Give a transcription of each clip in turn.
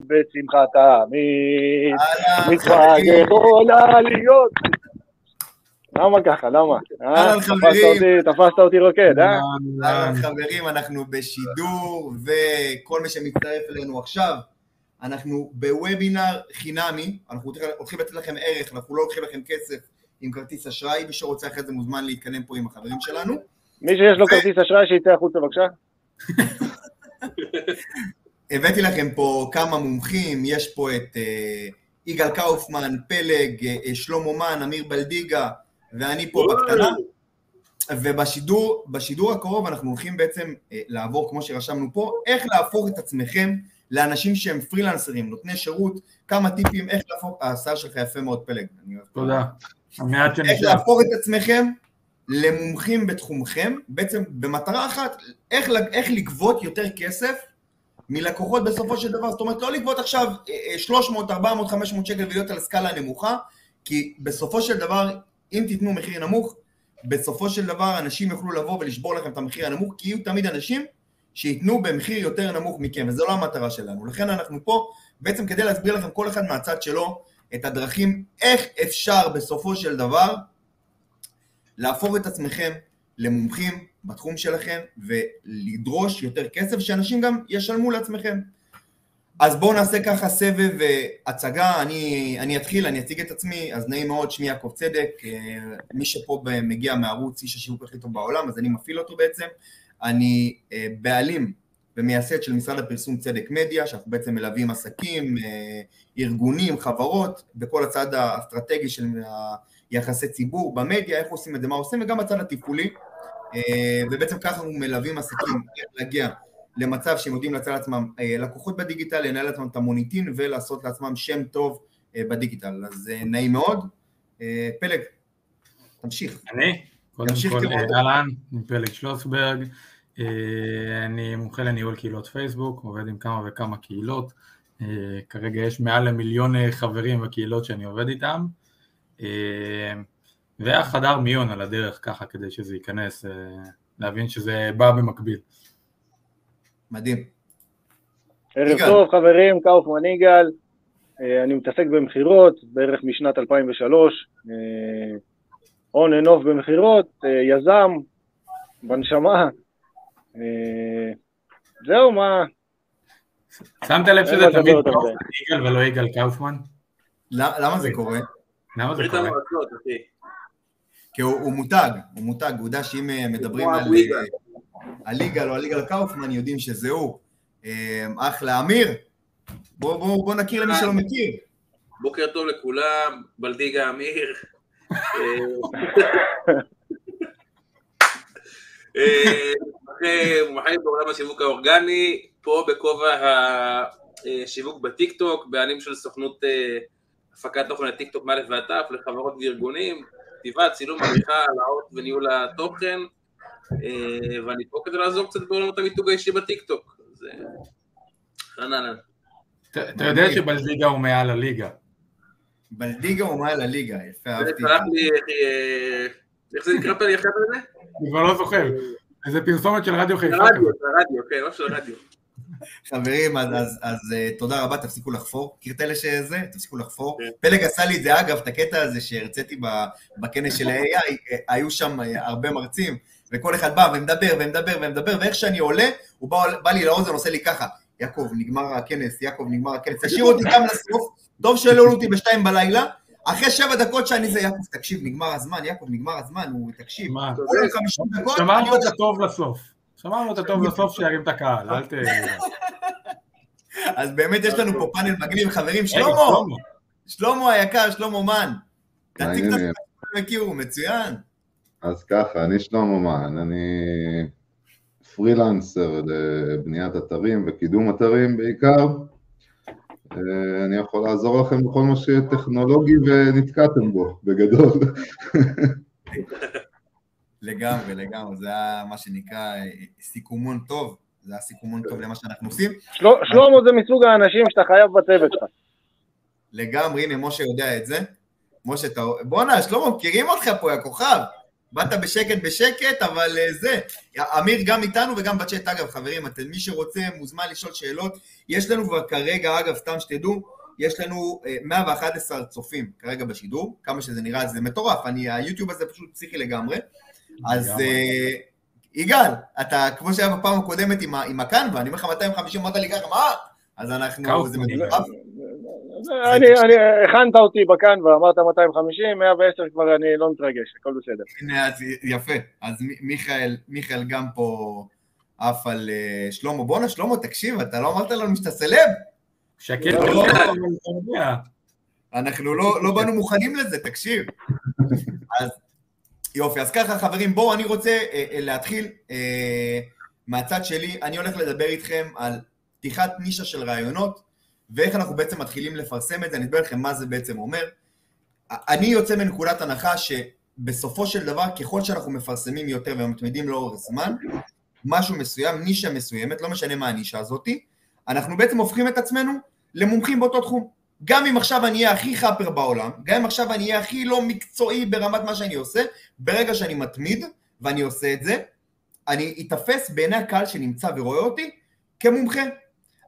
בשמחת תמיד, מצווה יכולה להיות. למה ככה, למה? אהלן חברים. תפסת אותי רוקד, אה? אהלן חברים, אנחנו בשידור, וכל מי שמצטרף אלינו עכשיו, אנחנו בוובינר חינמי, אנחנו הולכים לתת לכם ערך, אנחנו לא לוקחים לכם כסף עם כרטיס אשראי, מי שרוצה אחרי זה מוזמן להתקדם פה עם החברים שלנו. מי שיש לו כרטיס אשראי שיצא החוצה בבקשה. הבאתי לכם פה כמה מומחים, יש פה את אה, יגאל קאופמן, פלג, אה, שלמה מן, אמיר בלדיגה, ואני פה בקטנה. ובשידור בשידור הקרוב אנחנו הולכים בעצם אה, לעבור, כמו שרשמנו פה, איך להפוך את עצמכם לאנשים שהם פרילנסרים, נותני שירות, כמה טיפים, איך להפוך, השיער שלך יפה מאוד פלג. תודה. איך להפוך את עצמכם למומחים בתחומכם, בעצם במטרה אחת, איך, איך לגבות יותר כסף מלקוחות בסופו של דבר, זאת אומרת לא לגבות עכשיו 300, 400, 500 שקל ולהיות על סקאלה נמוכה, כי בסופו של דבר, אם תיתנו מחיר נמוך, בסופו של דבר אנשים יוכלו לבוא ולשבור לכם את המחיר הנמוך, כי יהיו תמיד אנשים שייתנו במחיר יותר נמוך מכם, וזו לא המטרה שלנו. לכן אנחנו פה בעצם כדי להסביר לכם כל אחד מהצד שלו את הדרכים איך אפשר בסופו של דבר להפוך את עצמכם למומחים בתחום שלכם ולדרוש יותר כסף שאנשים גם ישלמו לעצמכם. אז בואו נעשה ככה סבב אה, הצגה, אני, אני אתחיל, אני אציג את עצמי, אז נעים מאוד, שמי יעקב צדק, אה, מי שפה מגיע מערוץ איש השיווק הכי טוב בעולם, אז אני מפעיל אותו בעצם, אני אה, בעלים ומייסד של משרד הפרסום צדק מדיה, שאנחנו בעצם מלווים עסקים, ארגונים, חברות, בכל הצד האסטרטגי של יחסי ציבור במדיה, איך עושים את זה, מה עושים, וגם בצד התפעולי, ובעצם ככה אנחנו מלווים עסקים, להגיע למצב שהם יודעים לצאת לעצמם אה, לקוחות בדיגיטל, לנהל לעצמם את המוניטין ולעשות לעצמם שם טוב אה, בדיגיטל. אז אה, נעים מאוד. פלג, תמשיך. אני? קודם כל, אהלן, אני פלג שלוסברג. אני מומחה לניהול קהילות פייסבוק, עובד עם כמה וכמה קהילות. כרגע יש מעל למיליון חברים בקהילות שאני עובד איתם. והחדר מיון על הדרך ככה כדי שזה ייכנס, להבין שזה בא במקביל. מדהים. ערב טוב חברים, קאופמן יגאל, אה, אני מתעסק במכירות בערך משנת 2003, און אנ אוף במכירות, אה, יזם, בנשמה, אה, זהו מה... שמת לב שזה תמיד יגאל ולא יגאל קאופמן? למה זה קורה? למה זה קורה? כי הוא מותג, הוא מותג, הוא יודע שאם מדברים על... הליגה לא הליגה לקאופמן יודעים שזה הוא. אה, אחלה, אמיר, בוא, בוא, בוא נכיר למי שלא מכיר. בוקר טוב לכולם, בלדיגה אמיר. מומחה אה, בעולם השיווק האורגני, פה בכובע השיווק בטיקטוק, בעלים של סוכנות אה, הפקת תוכן לטיקטוק מא' ועד ת' לחברות וארגונים, כתיבה, צילום, עריכה, העלאות וניהול התוכן. אה, ואני פה כדי לעזור קצת בעולמות המיתוג האישי בטיקטוק. אז חנן. אתה יודע שבלדיגה הוא מעל הליגה. בלדיגה הוא מעל הליגה, יפה, אהבתי. אה, איך זה נקרא פלא אחת הזה? אני כבר לא זוכר. איזה פרסומת של רדיו חיפה. רדיו, רדיו, כן, לא של רדיו. חברים, אז, אז, אז אה, תודה רבה, תפסיקו לחפור. מכיר את אלה שזה? תפסיקו לחפור. כן. פלג עשה לי את זה, אגב, את הקטע הזה שהרציתי בכנס של ה-AI, היו שם הרבה מרצים, וכל אחד בא ומדבר ומדבר ומדבר, ואיך שאני עולה, הוא בא, בא לי לאוזן, עושה לי ככה, יעקב, נגמר הכנס, יעקב, נגמר הכנס, תשאיר אותי גם לסוף, טוב שלא עלו אותי בשתיים בלילה, אחרי שבע דקות שאני זה, יעקב, תקשיב, נגמר הזמן, יעקב, נגמר הזמן, הוא, תקשיב, דקות, שמרנו את הטוב לסוף, שמרנו את הטוב לסוף שירים את הקהל, אל ת... אז באמת יש לנו פה פאנל מגניב, חברים, שלמה, שלמה. היקר, שלמה מן, תציג את עצמך, מצוין. אז ככה, אני שלמה מן, אני פרילנסר לבניית אתרים וקידום אתרים בעיקר. אה, אני יכול לעזור לכם בכל מה שטכנולוגי ונתקעתם בו, בגדול. לגמרי, לגמרי, זה היה מה שנקרא סיכומון טוב, זה היה סיכומון טוב למה שאנחנו עושים. שלמה זה מסוג האנשים שאתה חייב בצוות שלך. לגמרי, הנה משה יודע את זה. משה, אתה... בואנה, שלמה, מכירים אותך פה, יא כוכב. באת בשקט בשקט, אבל אה, זה. אמיר גם איתנו וגם בצ'אט, אגב, חברים, אתם, מי שרוצה מוזמן לשאול שאלות. יש לנו כבר כרגע, אגב, סתם שתדעו, יש לנו 111 אה, צופים כרגע בשידור, כמה שזה נראה, זה מטורף, אני, היוטיוב הזה פשוט פסיכי לגמרי. אז אה, יגאל, אתה, כמו שהיה בפעם הקודמת עם, הקנבה, אני אומר לך 250, אמרת לי ככה, מה? אז אנחנו, זה מטורף. אני, אני, הכנת אותי בכאן ואמרת 250, 110 כבר אני לא מתרגש, הכל בסדר. הנה, אז יפה. אז מיכאל, מיכאל גם פה עף על אה, שלמה. בואנה, שלמה, תקשיב, אתה לא אמרת לנו שאתה סלב? שקט, לא, לא, לא. אנחנו לא, לא באנו מוכנים לזה, תקשיב. יופי, אז ככה חברים, בואו, אני רוצה אה, אה, להתחיל אה, מהצד שלי, אני הולך לדבר איתכם על פתיחת נישה של רעיונות, ואיך אנחנו בעצם מתחילים לפרסם את זה, אני אסביר לכם מה זה בעצם אומר. אני יוצא מנקודת הנחה שבסופו של דבר, ככל שאנחנו מפרסמים יותר ומתמידים לאורך זמן, משהו מסוים, נישה מסוימת, לא משנה מה הנישה הזאתי, אנחנו בעצם הופכים את עצמנו למומחים באותו תחום. גם אם עכשיו אני אהיה הכי חאפר בעולם, גם אם עכשיו אני אהיה הכי לא מקצועי ברמת מה שאני עושה, ברגע שאני מתמיד ואני עושה את זה, אני אתפס בעיני הקהל שנמצא ורואה אותי כמומחה.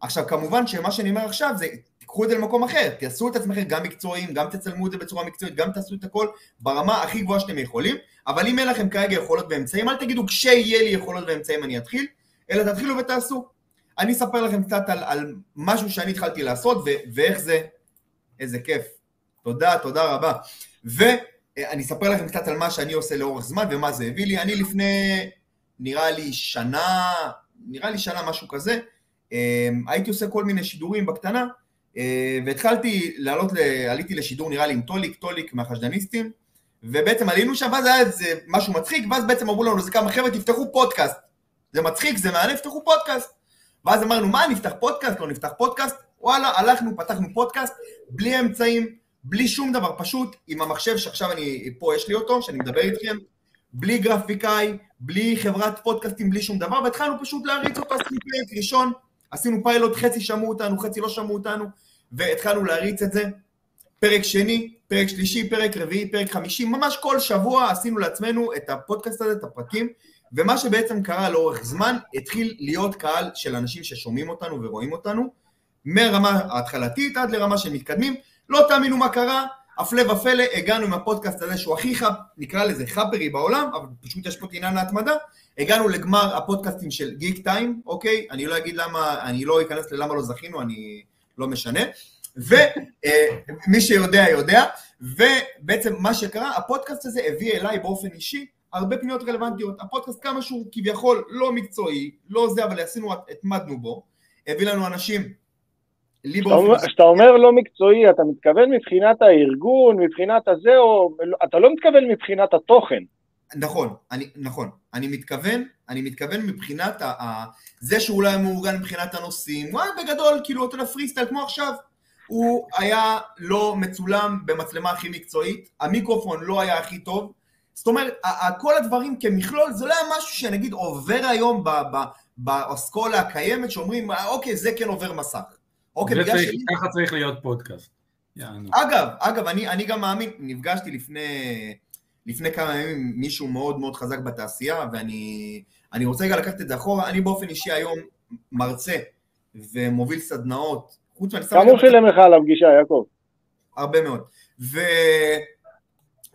עכשיו כמובן שמה שאני אומר עכשיו זה תיקחו את זה למקום אחר, תעשו את עצמכם גם מקצועיים, גם תצלמו את זה בצורה מקצועית, גם תעשו את הכל ברמה הכי גבוהה שאתם יכולים, אבל אם אין לכם כרגע יכולות ואמצעים, אל תגידו כשיהיה לי יכולות ואמצעים אני אתחיל, אלא תתחילו ותעשו. אני אספר לכם קצת על, על משהו שאני התחלתי לעשות ו- ואיך זה, איזה כיף. תודה, תודה רבה. ואני אספר לכם קצת על מה שאני עושה לאורך זמן ומה זה הביא לי. אני לפני, נראה לי שנה, נראה לי שנה משהו כזה, אמ, הייתי עושה כל מיני שידורים בקטנה, אה, והתחלתי לעלות, עליתי לשידור נראה לי עם טוליק, טוליק מהחשדניסטים, ובעצם עלינו שם, ואז היה איזה משהו מצחיק, ואז בעצם אמרו לנו, זה כמה חבר'ה, תפתחו פודקאסט. זה מצחיק, זה מעניין, תפתחו פודקאסט. ואז אמרנו, מה, נפתח פודקאסט? לא נפתח פודקאסט? וואלה, הלכנו, פתחנו פודקאסט, בלי אמצעים, בלי שום דבר, פשוט עם המחשב שעכשיו אני, פה יש לי אותו, שאני מדבר איתכם, בלי גרפיקאי, בלי חברת פודקאסטים, בלי שום דבר, והתחלנו פשוט להריץ אותו, עשינו פרק ראשון, עשינו פיילוט, חצי שמעו אותנו, חצי לא שמעו אותנו, והתחלנו להריץ את זה. פרק שני, פרק שלישי, פרק רביעי, פרק חמישי, ממש כל שבוע עשינו לעצמנו את הפודקאסט הזה, את הפרקים, ומה שבעצם קרה לאורך זמן, התחיל להיות קהל של אנשים ששומעים אותנו ורואים אותנו, מהרמה ההתחלתית עד לרמה של מתקדמים, לא תאמינו מה קרה, הפלא ופלא, הגענו עם הפודקאסט הזה שהוא הכי חאפ, נקרא לזה חאפרי בעולם, אבל פשוט יש פה עניין להתמדה, הגענו לגמר הפודקאסטים של גיק טיים, אוקיי? אני לא אגיד למה, אני לא אכנס ללמה לא זכינו, אני לא משנה. ומי אה, שיודע יודע, ובעצם מה שקרה, הפודקאסט הזה הביא אליי באופן אישי הרבה פניות רלוונטיות. הפודקאסט כמה שהוא כביכול לא מקצועי, לא זה, אבל עשינו, התמדנו בו, הביא לנו אנשים כשאתה אומר לא מקצועי, אתה מתכוון מבחינת הארגון, מבחינת הזה, או אתה לא מתכוון מבחינת התוכן. נכון, אני, נכון. אני מתכוון, אני מתכוון מבחינת ה, ה, זה שהוא לא מאורגן מבחינת הנושאים, הוא היה בגדול, כאילו, אתה יודע, פרי סטייל, כמו עכשיו. הוא היה לא מצולם במצלמה הכי מקצועית, המיקרופון לא היה הכי טוב. זאת אומרת, כל הדברים כמכלול, זה לא היה משהו שנגיד עובר היום באסכולה הקיימת, שאומרים, אוקיי, זה כן עובר מסך. אוקיי, בגלל שלי... ככה צריך להיות פודקאסט. אגב, אגב, אני, אני גם מאמין, נפגשתי לפני, לפני כמה ימים עם מישהו מאוד מאוד חזק בתעשייה, ואני רוצה רגע לקחת את זה אחורה, אני באופן אישי היום מרצה ומוביל סדנאות, חוץ מאני כמה הוא שילם לך על הפגישה, יעקב? הרבה מאוד. ו...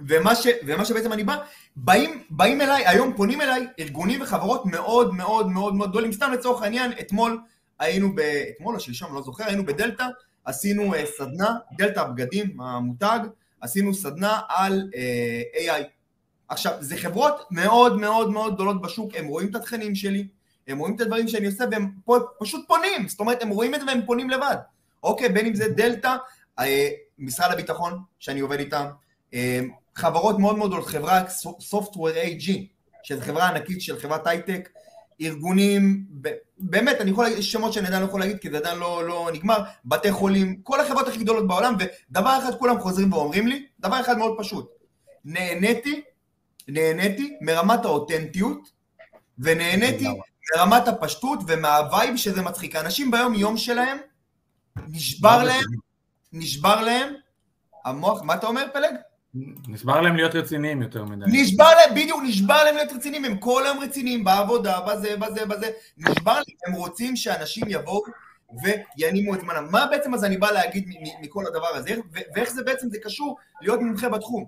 ומה, ש... ומה שבעצם אני בא, באים, באים אליי, היום פונים אליי ארגונים וחברות מאוד מאוד מאוד מאוד גדולים, סתם לצורך העניין, אתמול היינו, ב... אתמול או שלשום, לא זוכר, היינו בדלתא, עשינו uh, סדנה, דלתא הבגדים, המותג, עשינו סדנה על uh, AI. עכשיו, זה חברות מאוד מאוד מאוד גדולות בשוק, הם רואים את התכנים שלי, הם רואים את הדברים שאני עושה והם פשוט פונים, זאת אומרת, הם רואים את זה והם פונים לבד. אוקיי, בין אם זה דלתא, uh, משרד הביטחון, שאני עובד איתם, חברות מאוד מאוד גדולות, חברה Software AG, שזו חברה ענקית של חברת הייטק, ארגונים, באמת, אני יכול להגיד, שמות שאני עדיין לא יכול להגיד, כי זה עדיין לא, לא נגמר, בתי חולים, כל החברות הכי גדולות בעולם, ודבר אחד כולם חוזרים ואומרים לי, דבר אחד מאוד פשוט, נהניתי, נהניתי מרמת האותנטיות, ונהניתי מרמת הפשטות ומה vibe שזה מצחיק. האנשים ביום יום שלהם, נשבר להם, נשבר להם, המוח, מה אתה אומר פלג? נשבר להם להיות רציניים יותר מדי. נשבר להם, בדיוק, נשבר להם להיות רציניים, הם כל היום רציניים, בעבודה, בזה, בזה, בזה, נשבר להם, הם רוצים שאנשים יבואו וינימו את זמנם. מה בעצם אז אני בא להגיד מכל הדבר הזה, ואיך זה בעצם, זה קשור להיות מומחה בתחום.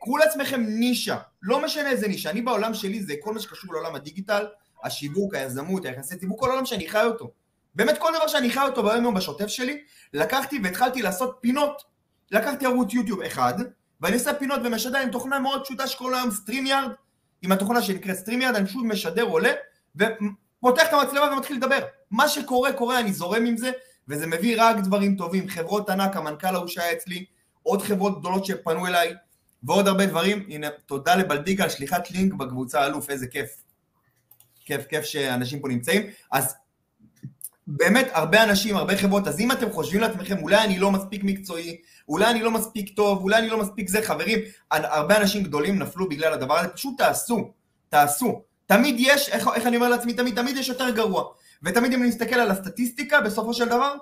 קחו לעצמכם נישה, לא משנה איזה נישה, אני בעולם שלי זה כל מה שקשור לעולם הדיגיטל, השיווק, היזמות, היחסי ציבור, כל העולם שאני חי אותו. באמת כל דבר שאני חי אותו ביום יום בשוטף שלי, לקחתי והתחלתי לעשות פינות. לקחתי ערוץ יוטיוב אחד, ואני עושה פינות ומשדר עם תוכנה מאוד פשוטה שקוראים היום StreamYard, עם התוכנה שנקראת StreamYard, אני פשוט משדר עולה, ופותח את המצלמה ומתחיל לדבר. מה שקורה, קורה, אני זורם עם זה, וזה מביא רק דברים טובים. חברות ענק, המנכ"ל ההוא שהיה אצלי, עוד חברות גדולות שפנו אליי, ועוד הרבה דברים. הנה, תודה לבלדיגה על שליחת לינק בקבוצה אלוף, איזה כיף. כיף, כיף שאנשים פה נמצאים. אז באמת הרבה אנשים, הרבה חברות, אז אם אתם חושבים לעצמכם, אולי אני לא מספיק מקצועי, אולי אני לא מספיק טוב, אולי אני לא מספיק זה, חברים, הרבה אנשים גדולים נפלו בגלל הדבר הזה, פשוט תעשו, תעשו. תמיד יש, איך, איך אני אומר לעצמי, תמיד, תמיד יש יותר גרוע. ותמיד אם אני מסתכל על הסטטיסטיקה, בסופו של דבר,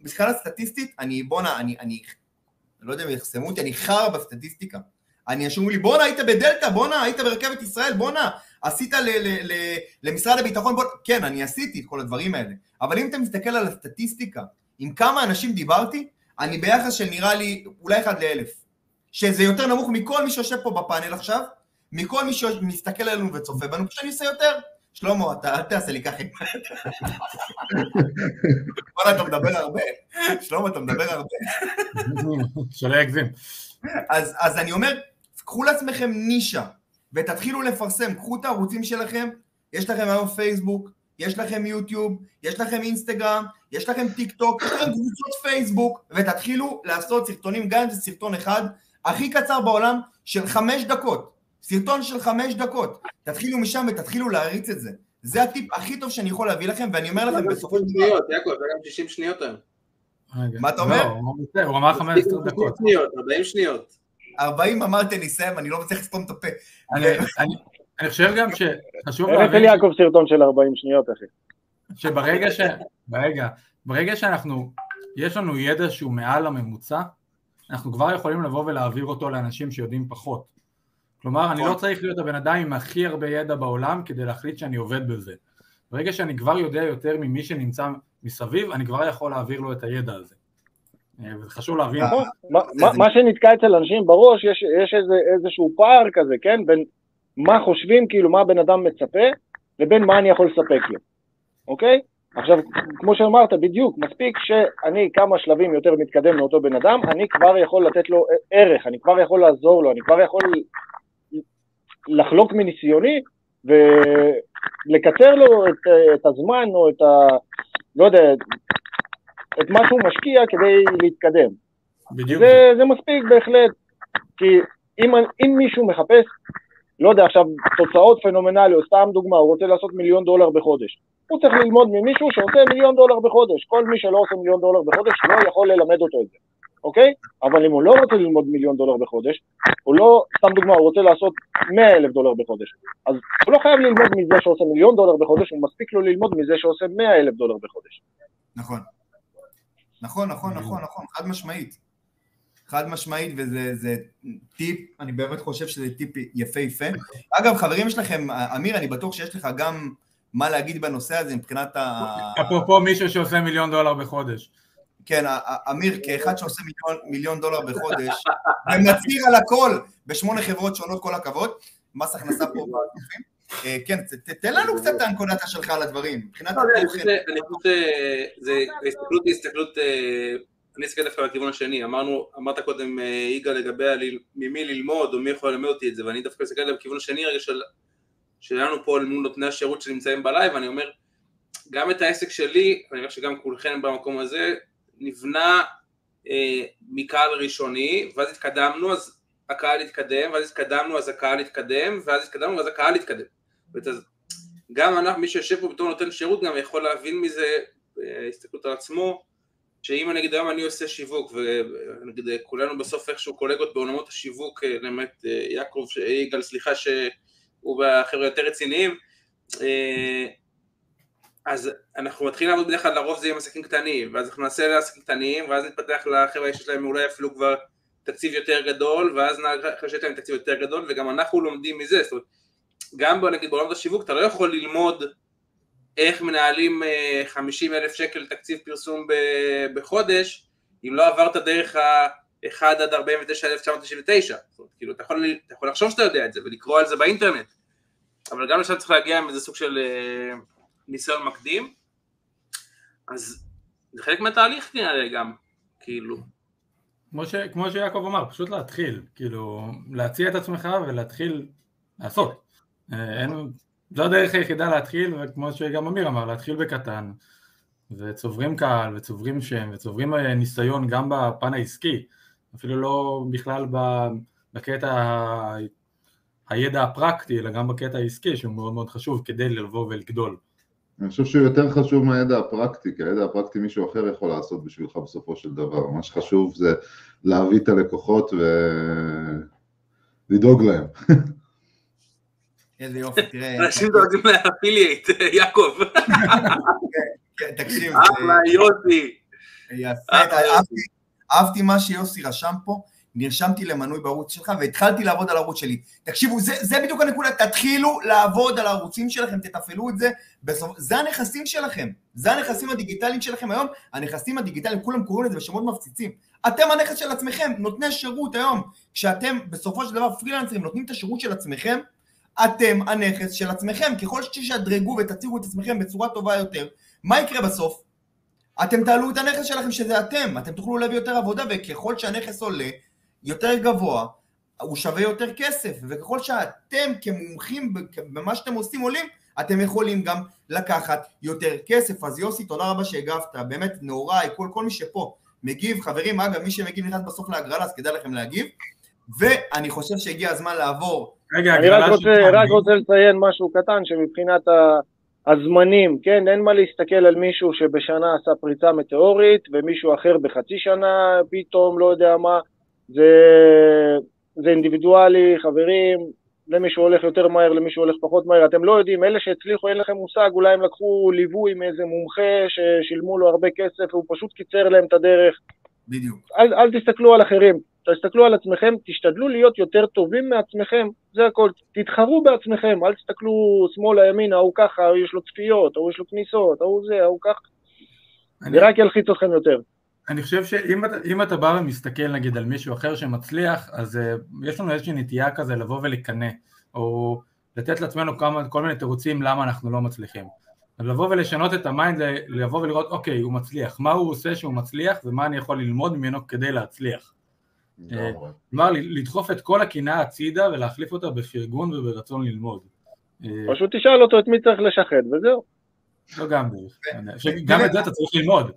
בסקאלה סטטיסטית, אני, בואנה, אני, אני, אני לא יודע אם יחסמו אותי, אני חרא בסטטיסטיקה. אני אשמעו לי, בואנה, היית בדלתא, בואנה, היית ברכבת ישראל, בואנה, עשית ל, ל, ל, למשרד הביטחון, בואנה, כן, אני עשיתי את כל הדברים האלה. אבל אם אתה מסתכל על הסטטיסטיקה, עם כמה אנשים דיברתי, אני ביחס של נראה לי אולי אחד לאלף. שזה יותר נמוך מכל מי שיושב פה בפאנל עכשיו, מכל מי שמסתכל עלינו וצופה בנו, פשוט אני עושה יותר. שלמה, אתה אל תעשה לי ככה. וואלה, אתה מדבר הרבה. שלמה, אתה מדבר הרבה. שלא יגזים. אז אני אומר, קחו לעצמכם נישה, ותתחילו לפרסם, קחו את הערוצים שלכם, יש לכם היום פייסבוק, יש לכם יוטיוב, יש לכם אינסטגרם, יש לכם טיק טוק, יש לכם קבוצות פייסבוק, ותתחילו לעשות סרטונים, גם אם זה סרטון אחד, הכי קצר בעולם, של חמש דקות. סרטון של חמש דקות. תתחילו משם ותתחילו להריץ את זה. זה הטיפ הכי טוב שאני יכול להביא לכם, ואני אומר לכם בסופו של דבר... יעקב, זה גם 60 שניות היום. מה אתה אומר? לא, הוא אמר 15 דקות. 40 שניות. 40 אמרתי, אני אסיים, אני לא מצליח לסתום את הפה. אני חושב גם שחשוב להבין... אין יעקב סרטון של 40 שניות, אחי. שברגע ש... רגע, ברגע שאנחנו, יש לנו ידע שהוא מעל הממוצע, אנחנו כבר יכולים לבוא ולהעביר אותו לאנשים שיודעים פחות. כלומר, אני לא נכון. צריך להיות הבן אדם עם הכי הרבה ידע בעולם כדי להחליט שאני עובד בזה. ברגע שאני כבר יודע יותר ממי שנמצא מסביב, אני כבר יכול להעביר לו את הידע הזה. אה, וזה חשוב להבין. מה שנתקע אצל אנשים בראש, יש איזשהו פער כזה, כן? בין מה חושבים, כאילו מה הבן אדם מצפה, לבין מה אני יכול לספק לו, אוקיי? עכשיו, כמו שאמרת, בדיוק, מספיק שאני כמה שלבים יותר מתקדם מאותו בן אדם, אני כבר יכול לתת לו ערך, אני כבר יכול לעזור לו, אני כבר יכול לחלוק מניסיוני ולקצר לו את, את הזמן או את ה... לא יודע, את מה שהוא משקיע כדי להתקדם. בדיוק. זה, זה מספיק בהחלט, כי אם, אם מישהו מחפש לא יודע, עכשיו, תוצאות פנומנליות, סתם דוגמה, הוא רוצה לעשות מיליון דולר בחודש. הוא צריך ללמוד ממישהו שעושה מיליון דולר בחודש. כל מי שלא עושה מיליון דולר בחודש לא יכול ללמד אותו את זה, אוקיי? אבל אם הוא לא רוצה ללמוד מיליון דולר בחודש, הוא לא, סתם דוגמה, הוא רוצה לעשות מאה אלף דולר בחודש. אז הוא לא חייב ללמוד מזה שעושה מיליון דולר בחודש, הוא מספיק לו ללמוד מזה שעושה מאה אלף דולר בחודש. נכון. נכון, נכון, נכון, נכון, חד משמעית. חד משמעית, וזה טיפ, אני באמת חושב שזה טיפ יפהפה. אגב, חברים שלכם, אמיר, אני בטוח שיש לך גם מה להגיד בנושא הזה מבחינת ה... אפרופו מישהו שעושה מיליון דולר בחודש. כן, אמיר, כאחד שעושה מיליון, מיליון דולר בחודש, ומצהיר על הכל בשמונה חברות שונות, כל הכבוד, מס הכנסה פה בגופים. אה, כן, תן לנו קצת את הנקודתה שלך על הדברים, מבחינת לא, אני חושב שזה הסתכלות הסתכלות אה, אני אסתכל דווקא לכיוון השני, אמרנו, אמרת קודם אה, יגאל לגבי ממי ללמוד או מי יכול ללמד אותי את זה, ואני דווקא אסתכל לכיוון השני רגע של, שלנו פה מול נותני השירות שנמצאים בלייב, ואני אומר, גם את העסק שלי, אני חושב שגם כולכם במקום הזה, נבנה אה, מקהל ראשוני, ואז התקדמנו, אז הקהל התקדם, ואז התקדמנו, אז הקהל התקדם, ואז התקדמנו, ואז הקהל התקדם. גם אנחנו, מי שיושב פה בתור נותן שירות, גם יכול להבין מזה, אה, הסתכלות על עצמו, שאם נגיד היום אני עושה שיווק, ונגיד כולנו בסוף איכשהו קולגות בעולמות השיווק, באמת יעקב, יגאל, סליחה שהוא והחבר'ה יותר רציניים, אה, אז אנחנו מתחילים לעבוד בדרך כלל לרוב זה עם עסקים קטנים, ואז אנחנו נעשה לעסקים קטנים, ואז נתפתח לחבר'ה שיש להם אולי אפילו כבר תקציב יותר גדול, ואז נהג אחר שיש להם תקציב יותר גדול, וגם אנחנו לומדים מזה, זאת אומרת, גם בוא נגיד בעולם השיווק אתה לא יכול ללמוד איך מנהלים 50 אלף שקל תקציב פרסום בחודש, אם לא עברת דרך ה-1 עד 49 1999, זאת אומרת, כאילו אתה יכול, אתה יכול לחשוב שאתה יודע את זה ולקרוא על זה באינטרנט, אבל גם עכשיו צריך להגיע עם איזה סוג של ניסיון מקדים, אז זה חלק מהתהליך נראה לי גם, כאילו. כמו, ש, כמו שיעקב אמר, פשוט להתחיל, כאילו, להציע את עצמך ולהתחיל לעשות. אה, אין, זו הדרך היחידה להתחיל, וכמו שגם אמיר אמר, להתחיל בקטן, וצוברים קהל, וצוברים שם, וצוברים אה, ניסיון גם בפן העסקי, אפילו לא בכלל בקטע הידע הפרקטי, אלא גם בקטע העסקי, שהוא מאוד מאוד חשוב כדי לבוא ולגדול. אני חושב שהוא יותר חשוב מהידע הפרקטי, כי הידע הפרקטי מישהו אחר יכול לעשות בשבילך בסופו של דבר. מה שחשוב זה להביא את הלקוחות ולדאוג להם. איזה יופי, תראה. אנשים דואגים לאפילייט, יעקב. כן, תקשיב. אחלה יוסי. יפה, אהבתי מה שיוסי רשם פה. נרשמתי למנוי בערוץ שלך והתחלתי לעבוד על הערוץ שלי. תקשיבו, זה, זה בדיוק הנקודה, תתחילו לעבוד על הערוצים שלכם, תתפעלו את זה, בסוף, זה הנכסים שלכם, זה הנכסים הדיגיטליים שלכם היום, הנכסים הדיגיטליים, כולם קוראים לזה בשמות מפציצים. אתם הנכס של עצמכם, נותני שירות היום, כשאתם בסופו של דבר פרילנסרים נותנים את השירות של עצמכם, אתם הנכס של עצמכם, ככל שתשדרגו ותציגו את עצמכם בצורה טובה יותר, מה יקרה בסוף? אתם תעלו את הנכס שלכם שזה אתם, אתם תוכלו להביא יותר עבודה וככל שהנכס עולה, יותר גבוה, הוא שווה יותר כסף, וככל שאתם כמומחים במה שאתם עושים עולים, אתם יכולים גם לקחת יותר כסף. אז יוסי, תודה רבה שהגבת, באמת נעוריי, כל, כל מי שפה מגיב, חברים, אגב, מי שמגיב נכנס בסוף להגרלה, אז כדאי לכם להגיב, ואני חושב שהגיע הזמן לעבור. רגע, אני רק רוצה, רק רוצה לציין משהו קטן, שמבחינת הזמנים, כן, אין מה להסתכל על מישהו שבשנה עשה פריצה מטאורית, ומישהו אחר בחצי שנה פתאום, לא יודע מה, זה, זה אינדיבידואלי, חברים, למישהו הולך יותר מהר, למישהו הולך פחות מהר, אתם לא יודעים, אלה שהצליחו, אין לכם מושג, אולי הם לקחו ליווי מאיזה מומחה ששילמו לו הרבה כסף, והוא פשוט קיצר להם את הדרך. בדיוק. אל, אל תסתכלו על אחרים, תסתכלו על עצמכם, תשתדלו להיות יותר טובים מעצמכם, זה הכל. תתחרו בעצמכם, אל תסתכלו שמאלה, ימינה, ההוא ככה, ההוא יש לו צפיות, ההוא יש לו כניסות, ההוא זה, ההוא ככה. זה רק ילחיץ אתכם יותר. אני חושב שאם אתה, אתה בא ומסתכל נגיד על מישהו אחר שמצליח, אז uh, יש לנו איזושהי נטייה כזה לבוא ולקנא, או לתת לעצמנו כמה, כל מיני תירוצים למה אנחנו לא מצליחים. אז לבוא ולשנות את ה mind, לבוא ולראות, אוקיי, הוא מצליח, מה הוא עושה שהוא מצליח ומה אני יכול ללמוד ממנו כדי להצליח. אה, כלומר, לדחוף את כל הקנאה הצידה ולהחליף אותה בפרגון וברצון ללמוד. אה, פשוט תשאל אותו את מי צריך לשחד וזהו. לא גם. גם את זה אתה צריך ללמוד.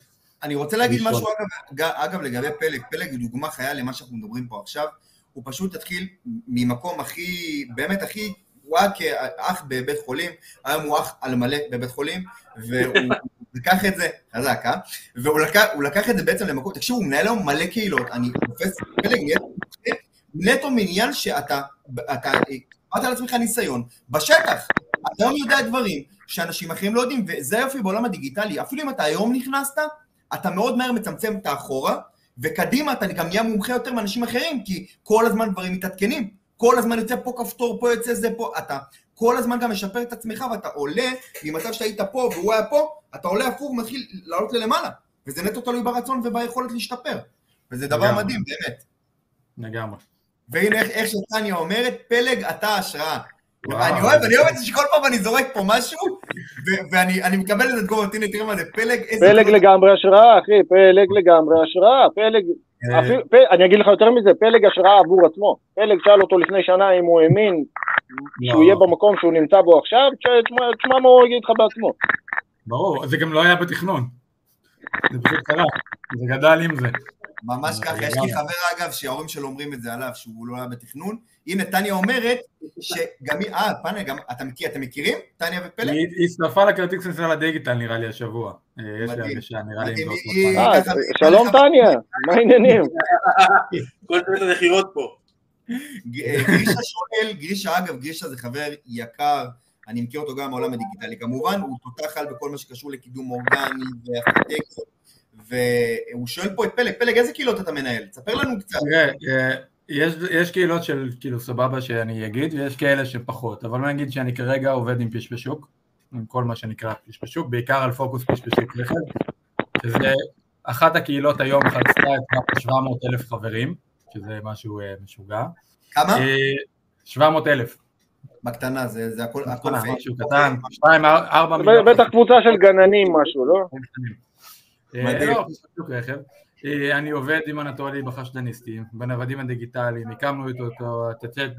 אני רוצה להגיד משהו אגב, אגב לגבי פלג, פלג הוא דוגמה חיה למה שאנחנו מדברים פה עכשיו, הוא פשוט התחיל ממקום הכי, באמת הכי, הוא היה כאח בבית חולים, היום הוא אח על מלא בבית חולים, והוא לקח את זה, חזק, אה? והוא לקח, לקח את זה בעצם למקום, תקשיבו, הוא מנהל היום מלא קהילות, אני תופס פלג נטו מעניין שאתה, אתה, אמרת על עצמך ניסיון, בשטח, אתה היום יודע דברים שאנשים אחרים לא יודעים, וזה היופי בעולם הדיגיטלי, אפילו אם אתה היום נכנסת, אתה מאוד מהר מצמצם את האחורה, וקדימה אתה גם נהיה מומחה יותר מאנשים אחרים, כי כל הזמן דברים מתעדכנים. כל הזמן יוצא פה כפתור, פה יוצא זה, פה, אתה כל הזמן גם משפר את עצמך, ואתה עולה ממצב שהיית פה והוא היה פה, אתה עולה הפוך ומתחיל לעלות ללמעלה. וזה נטו תלוי ברצון וביכולת להשתפר. וזה דבר לגמרי. מדהים, באמת. לגמרי. והנה איך, איך שטניה אומרת, פלג אתה השראה. אני אוהב, אני אוהב את זה שכל פעם אני זורק פה משהו, ואני מקבל את התגובות, הנה תראה מה זה, פלג איזה... פלג לגמרי השראה, אחי, פלג לגמרי השראה, פלג... אה. אני אגיד לך יותר מזה, פלג השראה עבור עצמו. פלג שאל אותו לפני שנה אם הוא האמין שהוא יהיה במקום שהוא נמצא בו עכשיו, תשמע מה הוא יגיד לך בעצמו. ברור, זה גם לא היה בתכנון. זה פשוט קרה, זה גדל עם זה. ממש ככה, יש לי חבר אגב שההורים שלו אומרים את זה עליו, שהוא לא היה בתכנון. הנה, טניה אומרת שגם היא, אה, פאנל, גם, אתה מכיר, אתם מכירים? טניה ופלג? היא הצטרפה לכרטיס כניסה לדיגיטל נראה לי השבוע. אה, יש לי הרגשה, נראה לי עם אה, שלום טניה, מה העניינים? כל צוות המכירות פה. גרישה שואל, גרישה אגב, גרישה זה חבר יקר, אני מכיר אותו גם מהעולם הדיגיטלי כמובן, הוא תותח על בכל מה שקשור לקידום אורגני ואסטרטגיות והוא שואל פה את פלג, פלג, איזה קהילות אתה מנהל? תספר לנו קצת. אה, יש, יש קהילות של כאילו סבבה שאני אגיד, ויש כאלה שפחות, אבל אני אגיד שאני כרגע עובד עם פשפשוק, עם כל מה שנקרא פשפשוק, בעיקר על פוקוס פשפשוק רכב, שזה אחת הקהילות היום חצתה את 700 אלף חברים, שזה משהו משוגע. כמה? 700 אלף. בקטנה, זה, זה הכל, הכל פייק. משהו קטן, 2, 4 מיליון. בטח קבוצה של גננים משהו, לא? מדהים. לא, אני עובד עם אנטולי בחשדניסטים, בנוודים הדיגיטליים, הקמנו איתו את ה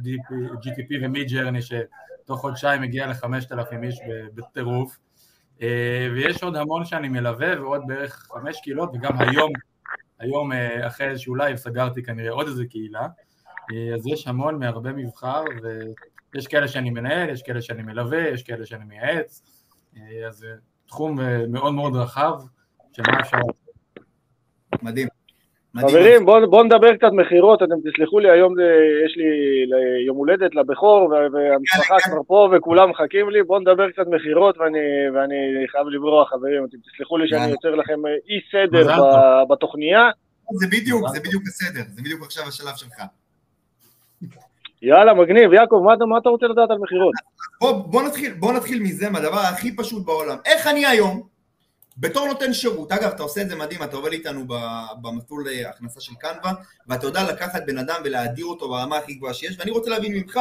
ChatGPT ו Midjourney שתוך חודשיים הגיע ל-5,000 איש בטירוף ויש עוד המון שאני מלווה ועוד בערך חמש קהילות וגם היום, היום אחרי איזשהו לייב סגרתי כנראה עוד איזה קהילה אז יש המון מהרבה מבחר ויש כאלה שאני מנהל, יש כאלה שאני מלווה, יש כאלה שאני מייעץ. אז זה תחום מאוד מאוד רחב שמה אפשר. מדהים. חברים, בואו בוא נדבר קצת מכירות, אתם תסלחו לי, היום זה, יש לי יום הולדת לבכור, והמשפחה כבר פה וכולם מחכים לי, בואו נדבר קצת מכירות, ואני, ואני חייב לברוח, חברים, אתם תסלחו לי שאני יוצר לכם אי סדר בתוכניה. זה בדיוק, זה בדיוק בסדר, זה בדיוק עכשיו השלב שלך. יאללה, מגניב, יעקב, מה, מה אתה רוצה לדעת על מכירות? בוא, בוא, נתחיל, בוא נתחיל מזה, מהדבר הכי פשוט בעולם. איך אני היום, בתור נותן שירות, אגב, אתה עושה את זה מדהים, אתה עובד איתנו במסלול הכנסה של קנבה, ואתה יודע לקחת בן אדם ולהדיר אותו ברמה הכי גבוהה שיש, ואני רוצה להבין ממך,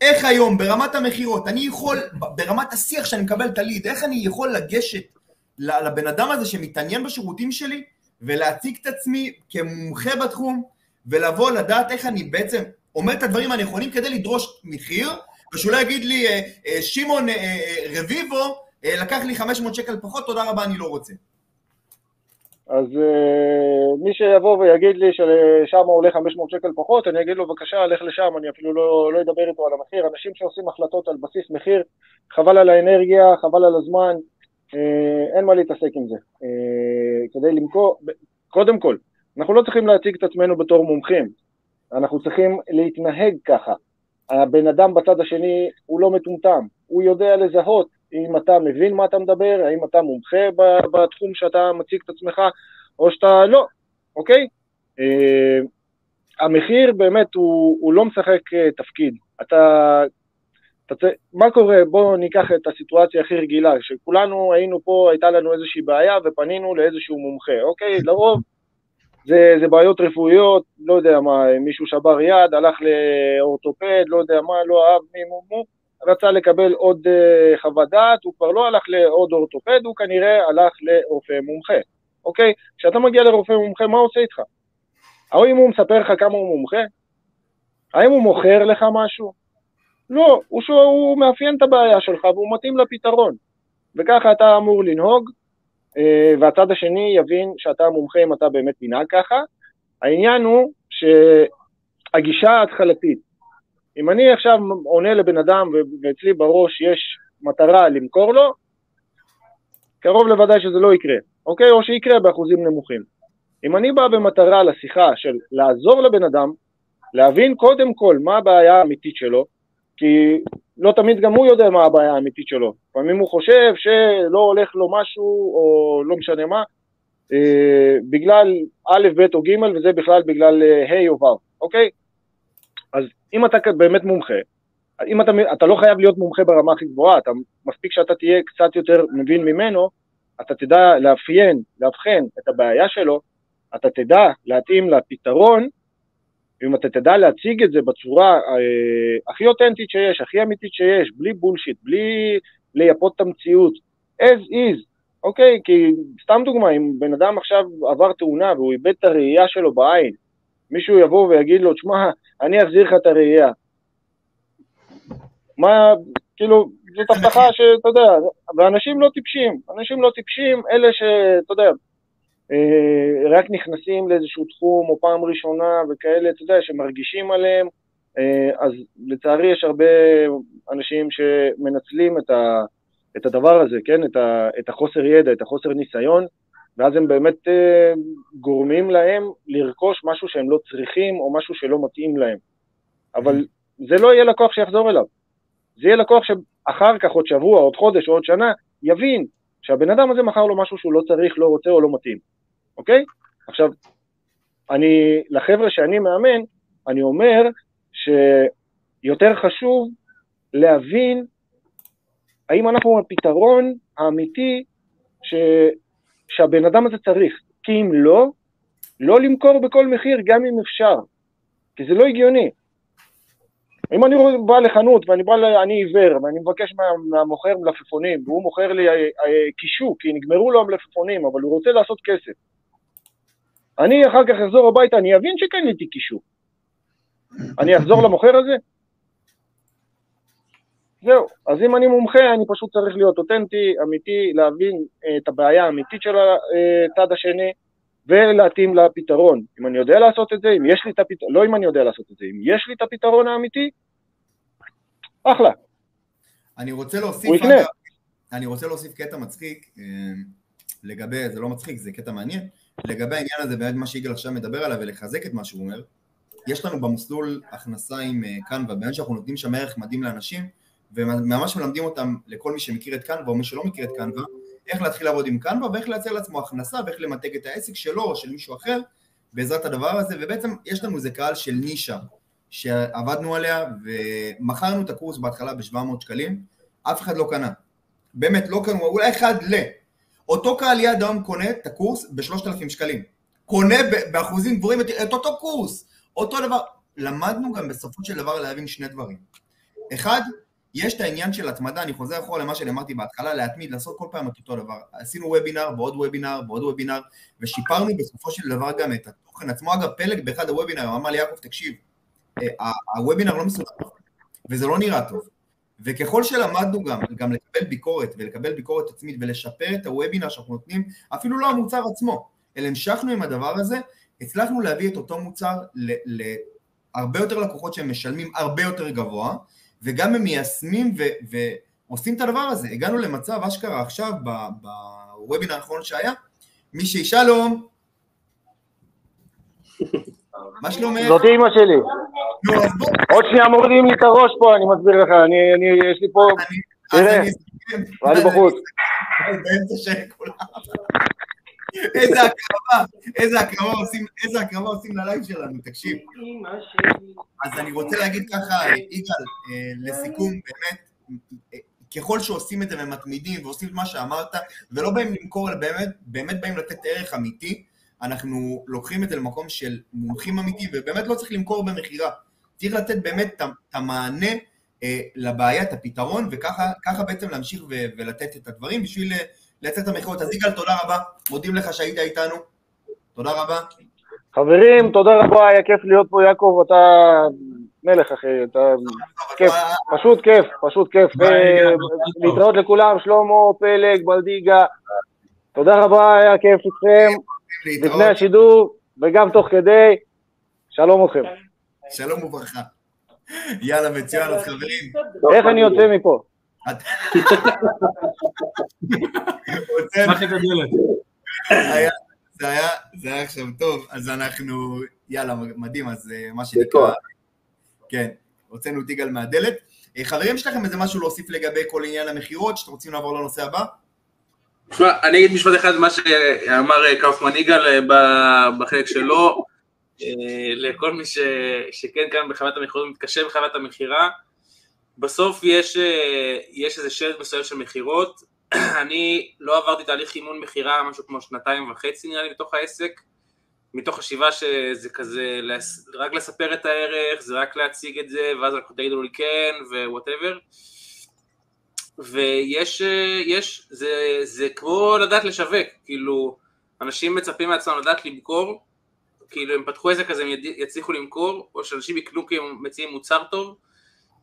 איך היום, ברמת המכירות, אני יכול, ברמת השיח שאני מקבל את הליד, איך אני יכול לגשת לבן אדם הזה שמתעניין בשירותים שלי, ולהציג את עצמי כמומחה בתחום, ולבוא לדעת איך אני בעצם אומר את הדברים הנכונים כדי לדרוש מחיר, ושהוא לא יגיד לי, אה, אה, שמעון אה, רביבו, לקח לי 500 שקל פחות, תודה רבה, אני לא רוצה. אז מי שיבוא ויגיד לי ששם עולה 500 שקל פחות, אני אגיד לו בבקשה, לך לשם, אני אפילו לא, לא אדבר איתו על המחיר. אנשים שעושים החלטות על בסיס מחיר, חבל על האנרגיה, חבל על הזמן, אין מה להתעסק עם זה. כדי למכור, קודם כל, אנחנו לא צריכים להציג את עצמנו בתור מומחים, אנחנו צריכים להתנהג ככה. הבן אדם בצד השני הוא לא מטומטם, הוא יודע לזהות אם אתה מבין מה אתה מדבר, האם אתה מומחה בתחום שאתה מציג את עצמך, או שאתה לא, אוקיי? Uh, המחיר באמת הוא, הוא לא משחק uh, תפקיד. אתה, אתה, מה קורה? בואו ניקח את הסיטואציה הכי רגילה, שכולנו היינו פה, הייתה לנו איזושהי בעיה ופנינו לאיזשהו מומחה, אוקיי? לרוב זה, זה בעיות רפואיות, לא יודע מה, מישהו שבר יד, הלך לאורתופד, לא יודע מה, לא אהב מי מו מו, רצה לקבל עוד uh, חוות דעת, הוא כבר לא הלך לעוד אורתופד, הוא כנראה הלך לרופא מומחה, אוקיי? כשאתה מגיע לרופא מומחה, מה עושה איתך? האם הוא מספר לך כמה הוא מומחה? האם הוא מוכר לך משהו? לא, הוא, שואל, הוא מאפיין את הבעיה שלך והוא מתאים לפתרון. וככה אתה אמור לנהוג, והצד השני יבין שאתה מומחה אם אתה באמת תנהג ככה. העניין הוא שהגישה ההתחלתית, אם אני עכשיו עונה לבן אדם ואצלי בראש יש מטרה למכור לו, קרוב לוודאי שזה לא יקרה, אוקיי? או שיקרה באחוזים נמוכים. אם אני בא במטרה לשיחה של לעזור לבן אדם, להבין קודם כל מה הבעיה האמיתית שלו, כי לא תמיד גם הוא יודע מה הבעיה האמיתית שלו. לפעמים הוא חושב שלא הולך לו משהו, או לא משנה מה, אה, בגלל א', ב' או ג', וזה בכלל בגלל ה' אה, או ו', אוקיי? אז אם אתה באמת מומחה, אם אתה, אתה לא חייב להיות מומחה ברמה הכי גבוהה, אתה, מספיק שאתה תהיה קצת יותר מבין ממנו, אתה תדע לאפיין, לאבחן את הבעיה שלו, אתה תדע להתאים לפתרון, ואם אתה תדע להציג את זה בצורה אה, הכי אותנטית שיש, הכי אמיתית שיש, בלי בולשיט, בלי לייפות את המציאות, as is, אוקיי? כי סתם דוגמה, אם בן אדם עכשיו עבר תאונה והוא איבד את הראייה שלו בעין, מישהו יבוא ויגיד לו, תשמע, אני אחזיר לך את הראייה. מה, כאילו, זאת הבטחה שאתה יודע, ואנשים לא טיפשים, אנשים לא טיפשים, אלה שאתה יודע, רק נכנסים לאיזשהו תחום או פעם ראשונה וכאלה, אתה יודע, שמרגישים עליהם, אה, אז לצערי יש הרבה אנשים שמנצלים את, ה, את הדבר הזה, כן, את, ה, את החוסר ידע, את החוסר ניסיון, ואז הם באמת אה, גורמים להם לרכוש משהו שהם לא צריכים או משהו שלא מתאים להם. אבל זה לא יהיה לקוח שיחזור אליו. זה יהיה לקוח שאחר כך, עוד שבוע, עוד חודש עוד שנה, יבין שהבן אדם הזה מכר לו משהו שהוא לא צריך, לא רוצה או לא מתאים. אוקיי? עכשיו, אני, לחבר'ה שאני מאמן, אני אומר שיותר חשוב להבין האם אנחנו הפתרון האמיתי ש, שהבן אדם הזה צריך. כי אם לא, לא למכור בכל מחיר, גם אם אפשר. כי זה לא הגיוני. אם אני בא לחנות ואני בא, ל... אני עיוור ואני מבקש מה, מהמוכר מלפפונים והוא מוכר לי אה, אה, קישו כי נגמרו לו המלפפונים אבל הוא רוצה לעשות כסף אני אחר כך אחזור הביתה, אני אבין שקניתי קישו אני אחזור למוכר הזה? זהו, אז אם אני מומחה אני פשוט צריך להיות אותנטי, אמיתי, להבין אה, את הבעיה האמיתית של הצד השני ולהתאים לפתרון. אם אני יודע לעשות את זה, אם יש לי את הפתרון, לא אם אני יודע לעשות את זה, אם יש לי את הפתרון האמיתי, אחלה. אני רוצה להוסיף, אגב, אני רוצה להוסיף קטע מצחיק, אה, לגבי, זה לא מצחיק, זה קטע מעניין, לגבי העניין הזה, באמת מה שיגאל עכשיו מדבר עליו ולחזק את מה שהוא אומר, יש לנו במסלול הכנסה עם אה, קנווה, באמת שאנחנו נותנים שם ערך מדהים לאנשים, וממש מלמדים אותם, לכל מי שמכיר את קנווה או מי שלא מכיר את קנווה, איך להתחיל לעבוד עם קנווה ואיך לייצר לעצמו הכנסה ואיך למתג את העסק שלו או של מישהו אחר בעזרת הדבר הזה, ובעצם יש לנו איזה קהל של נישה שעבדנו עליה ומכרנו את הקורס בהתחלה ב-700 שקלים, אף אחד לא קנה. באמת, לא קנו, אולי אחד ל... אותו קהל יד היום קונה את הקורס ב-3,000 שקלים. קונה באחוזים גבוהים את אותו קורס, אותו דבר. למדנו גם בסופו של דבר להבין שני דברים. אחד, יש את העניין של התמדה, אני חוזר אחורה למה שאמרתי בהתחלה, להתמיד, לעשות כל פעם את אותו דבר. עשינו וובינר בעוד וובינר בעוד וובינר, ושיפרנו בסופו של דבר גם את התוכן עצמו. אגב, פלג באחד הוובינר אמר לי, יעקב, תקשיב, אה, הוובינר לא מסודר, וזה לא נראה טוב. וככל שלמדנו גם, גם לקבל ביקורת ולקבל ביקורת עצמית ולשפר את הוובינר שאנחנו נותנים, אפילו לא המוצר עצמו, אלא המשכנו עם הדבר הזה, הצלחנו להביא את אותו מוצר להרבה יותר לקוחות שהם משלמים הרבה יותר גבוה, וגם הם מיישמים ועושים את הדבר הזה. הגענו למצב אשכרה עכשיו, בוובינר האחרון שהיה, מי שלום, מה שלומך? זאת אימא שלי. עוד שנייה מורידים לי את הראש פה, אני מסביר לך, אני, אני, יש לי פה, תראה, אני בחוץ. איזה הקרבה, איזה הקרבה עושים, איזה הקרבה עושים ללייב שלנו, תקשיב. אז אני רוצה להגיד ככה, יגאל, אה, לסיכום, באמת, ככל שעושים את זה ומתמידים ועושים את מה שאמרת, ולא באים למכור, אלא באמת, באמת באים לתת ערך אמיתי, אנחנו לוקחים את זה למקום של מומחים אמיתיים, ובאמת לא צריך למכור במכירה. צריך לתת באמת את המענה אה, לבעיה, את הפתרון, וככה בעצם להמשיך ולתת את הדברים בשביל לייצר את המכירות. אז יגאל, תודה רבה, מודים לך שהיית איתנו, תודה רבה. חברים, תודה רבה, היה כיף להיות פה, יעקב, אתה מלך אחי, אתה כיף, פשוט כיף, פשוט כיף. להתראות לכולם, שלמה, פלג, בלדיגה, תודה רבה, היה כיף איתכם, לפני השידור וגם תוך כדי, שלום לכם. שלום וברכה. יאללה, מצוין, אז חברים. איך אני יוצא מפה? זה היה עכשיו טוב, אז אנחנו, יאללה, מדהים, אז אה, מה שנקרא, כן, הוצאנו את יגאל מהדלת. אה, חברים, יש לכם איזה משהו להוסיף לגבי כל עניין המכירות, שאתם רוצים לעבור לנושא הבא? תשמע, אני אגיד משפט אחד מה שאמר אה, קאופמן יגאל בחלק שלו, לכל מי שכן כאן בחוויית המכירות, מתקשה בחוויית המכירה, בסוף יש, אה, יש איזה שלט מסוים של מכירות, אני לא עברתי תהליך אימון מכירה משהו כמו שנתיים וחצי נראה לי בתוך העסק, מתוך חשיבה שזה כזה רק לספר את הערך, זה רק להציג את זה, ואז אנחנו תגידו לי כן whatever. ויש, אה, יש, זה, זה כמו לדעת לשווק, כאילו, אנשים מצפים מעצמם לדעת למכור, כאילו הם פתחו עסק כזה, הם יצליחו למכור, או שאנשים יקנו כי הם מציעים מוצר טוב,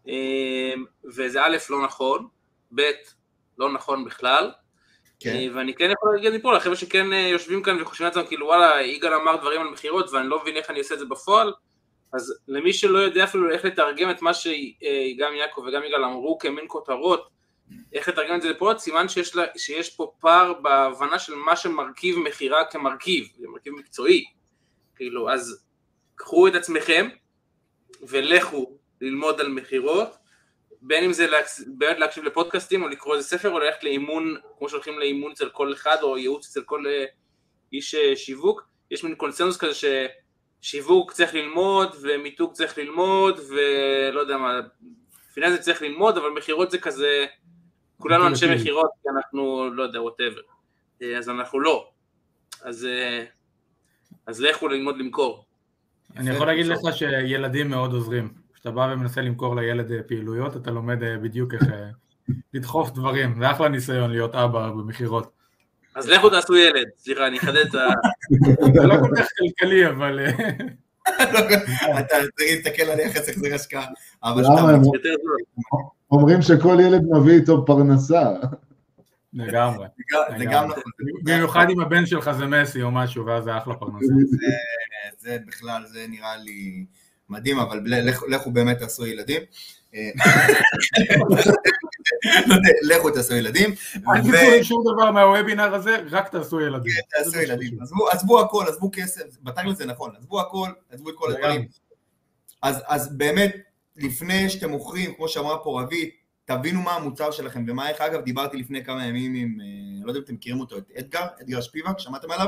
אמ, וזה א', לא נכון, ב', לא נכון בכלל, כן. אה, ואני כן יכול להגיד מפה לחבר'ה שכן אה, יושבים כאן וחושבים לעצמם כאילו וואלה, יגאל אמר דברים על מכירות ואני לא מבין איך אני עושה את זה בפועל, אז למי שלא יודע אפילו איך לתרגם את מה שגם יעקב וגם יגאל אמרו כמין כותרות, איך לתרגם את זה לפועל, סימן שיש, לה, שיש פה פער בהבנה של מה שמרכיב מכירה כמרכיב, זה מרכיב מקצועי, כאילו, אז קחו את עצמכם ולכו ללמוד על מכירות, בין אם זה באמת להקשיב לפודקאסטים או לקרוא איזה ספר או ללכת לאימון, כמו שהולכים לאימון אצל כל אחד או ייעוץ אצל כל איש שיווק, יש מין קונצנזוס כזה ששיווק צריך ללמוד ומיתוג צריך ללמוד ולא יודע מה, פיננסי צריך ללמוד, אבל מכירות זה כזה, כולנו אנשי מכירות כי אנחנו, לא יודע, ווטאבר, אז אנחנו לא, אז, אז לכו ללמוד למכור. אני יכול להגיד לך שילדים מאוד עוזרים. כשאתה בא ומנסה למכור לילד אה, פעילויות, אתה לומד אה, בדיוק איך אה, לדחוף דברים. זה אחלה ניסיון להיות אבא במכירות. אז לכו תעשו ילד, סליחה, אני אחדד את ה... זה לא כל כך כלכלי, אבל... אתה תסתכל על יחס החזר השקעה. אומרים שכל ילד מביא איתו פרנסה. לגמרי. זה גם נכון. במיוחד אם הבן שלך זה מסי או משהו, ואז זה אחלה פרנסה. זה בכלל, זה נראה לי מדהים, אבל לכו באמת תעשו ילדים. לכו תעשו ילדים. אל תקחו שום דבר מהוובינר הזה, רק תעשו ילדים. כן, תעשו ילדים. עזבו הכל, עזבו כסף, בתכל'ס זה נכון, עזבו הכל, עזבו את כל הדברים. אז באמת, לפני שאתם מוכרים, כמו שאמרה פה רבית, תבינו מה המוצר שלכם ומה איך, אגב, דיברתי לפני כמה ימים עם, אה, לא יודע אם אתם מכירים אותו, את אדגר, אדגר שפיבק, שמעתם עליו?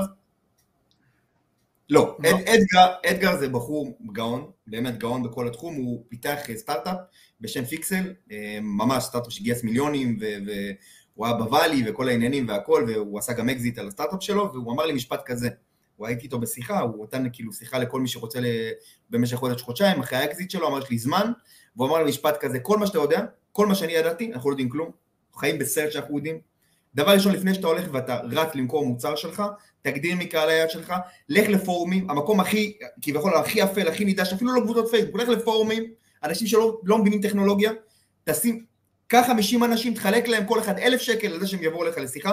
לא, לא. אדגר, אדגר זה בחור גאון, באמת גאון בכל התחום, הוא פיתח סטארט-אפ בשם פיקסל, אה, ממש סטארט-אפ שגייס מיליונים, והוא היה ב Valley וכל העניינים והכל, והוא עשה גם אקזיט על הסטארט-אפ שלו, והוא אמר לי משפט כזה, הוא הייתי איתו בשיחה, הוא נתן כאילו שיחה לכל מי שרוצה במשך חודש-חודשיים, אחרי האקזיט שלו, אמר יש לי זמן, והוא אמר לי משפט כזה, כל מה שאתה יודע, כל מה שאני ידעתי, אנחנו לא יודעים כלום, חיים בסרט שאנחנו יודעים. דבר ראשון, לפני שאתה הולך ואתה רץ למכור מוצר שלך, תגדיר מי קהל היעד שלך, לך לפורומים, המקום הכי, כביכול הכי אפל, הכי נידח, אפילו לא קבוצות פייסבוק, לך לפורומים, אנשים שלא לא מבינים טכנולוגיה, תשים, קח 50 אנשים, תחלק להם כל אחד אלף שקל על זה שהם יבואו אליך לשיחה,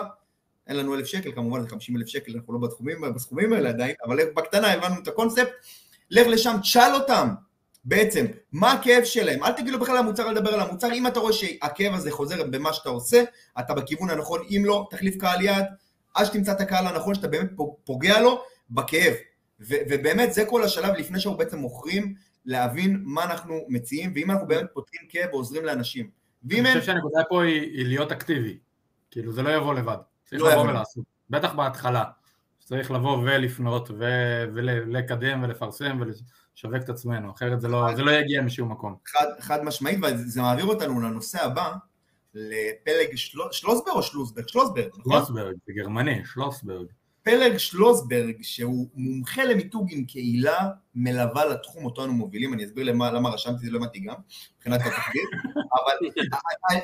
אין לנו אלף שקל, כמובן זה 50 אלף שקל, אנחנו לא בתחומים, בסכומים האלה עדיין, אבל בקטנה הבנו את הקונספט, לך לשם, תשאל אותם, בעצם, מה הכאב שלהם? אל תגיד לו בכלל על המוצר, אל תדבר על המוצר, אם אתה רואה שהכאב הזה חוזר במה שאתה עושה, אתה בכיוון הנכון, אם לא, תחליף קהל יעד, עד שתמצא את הקהל הנכון שאתה באמת פוגע לו בכאב. ו- ובאמת זה כל השלב לפני שאנחנו בעצם מוכרים, להבין מה אנחנו מציעים, ואם אנחנו באמת פותרים כאב ועוזרים לאנשים. אני חושב שהנקודה פה היא, היא להיות אקטיבי, כאילו זה לא יבוא לבד, צריך לא לבוא ולעשות, בטח בהתחלה, צריך לבוא ולפנות ו- ולקדם ולפרסם ולשווק את עצמנו, אחרת זה לא, זה לא יגיע משום מקום. חד, חד משמעית, וזה מעביר אותנו לנושא הבא, לפלג שלוסברג או שלוסברג? שלוסברג, נכון? שלוסברג, זה גרמני, שלוסברג. פלג שלוסברג, שהוא מומחה למיתוג עם קהילה מלווה לתחום אותו אנו מובילים, אני אסביר למה, למה רשמתי, זה לא הבנתי גם, מבחינת התחביר, אבל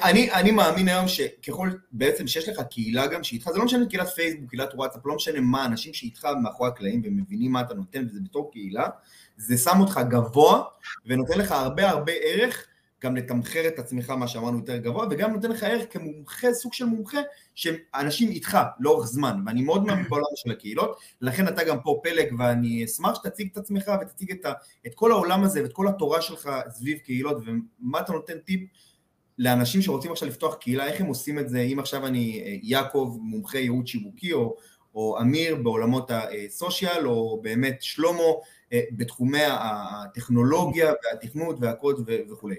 אני, אני מאמין היום שככל בעצם שיש לך קהילה גם שאיתך, זה לא משנה קהילת פייסבוק, קהילת וואטסאפ, לא משנה מה, אנשים שאיתך מאחורי הקלעים ומבינים מה אתה נותן, וזה בתור קהילה, זה שם אותך גבוה ונותן לך הרבה הרבה ערך גם לתמחר את עצמך, מה שאמרנו, יותר גבוה, וגם נותן לך ערך כמומחה, סוג של מומחה, שאנשים איתך לאורך זמן, ואני מאוד מאמין בעולם של הקהילות, לכן אתה גם פה פלג, ואני אשמח שתציג את עצמך ותציג את, ה, את כל העולם הזה ואת כל התורה שלך סביב קהילות, ומה אתה נותן טיפ לאנשים שרוצים עכשיו לפתוח קהילה, איך הם עושים את זה, אם עכשיו אני אה, יעקב, מומחה ייעוד שיווקי, או, או אמיר בעולמות הסושיאל, או באמת שלמה אה, בתחומי הטכנולוגיה והתכנות והקוד וכולי.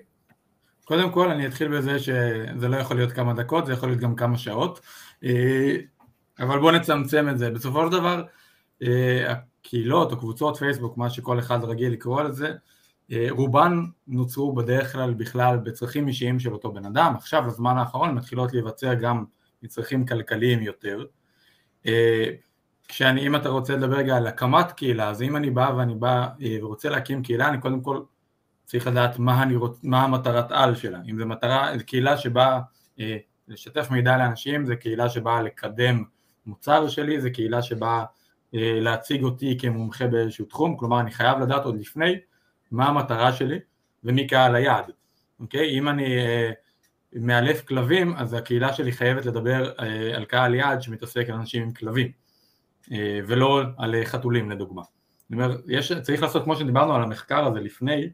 קודם כל אני אתחיל בזה שזה לא יכול להיות כמה דקות, זה יכול להיות גם כמה שעות, אה, אבל בואו נצמצם את זה. בסופו של דבר אה, הקהילות או קבוצות פייסבוק, מה שכל אחד רגיל לקרוא לזה, אה, רובן נוצרו בדרך כלל בכלל בצרכים אישיים של אותו בן אדם, עכשיו בזמן האחרון מתחילות להיווצר גם מצרכים כלכליים יותר. כשאני, אם אתה רוצה לדבר רגע על הקמת קהילה, אז אם אני בא ואני בא ורוצה להקים קהילה, אני קודם כל צריך לדעת מה, אני רוצ, מה המטרת על שלה, אם זו מטרה, זו קהילה שבאה אה, לשתף מידע לאנשים, זו קהילה שבאה לקדם מוצר שלי, זו קהילה שבאה אה, להציג אותי כמומחה באיזשהו תחום, כלומר אני חייב לדעת עוד לפני מה המטרה שלי ומי קהל היעד, אוקיי? אם אני אה, מאלף כלבים, אז הקהילה שלי חייבת לדבר אה, על קהל יעד שמתעסק על אנשים עם כלבים, אה, ולא על חתולים לדוגמה. זאת אומרת, יש, צריך לעשות כמו שדיברנו על המחקר הזה לפני,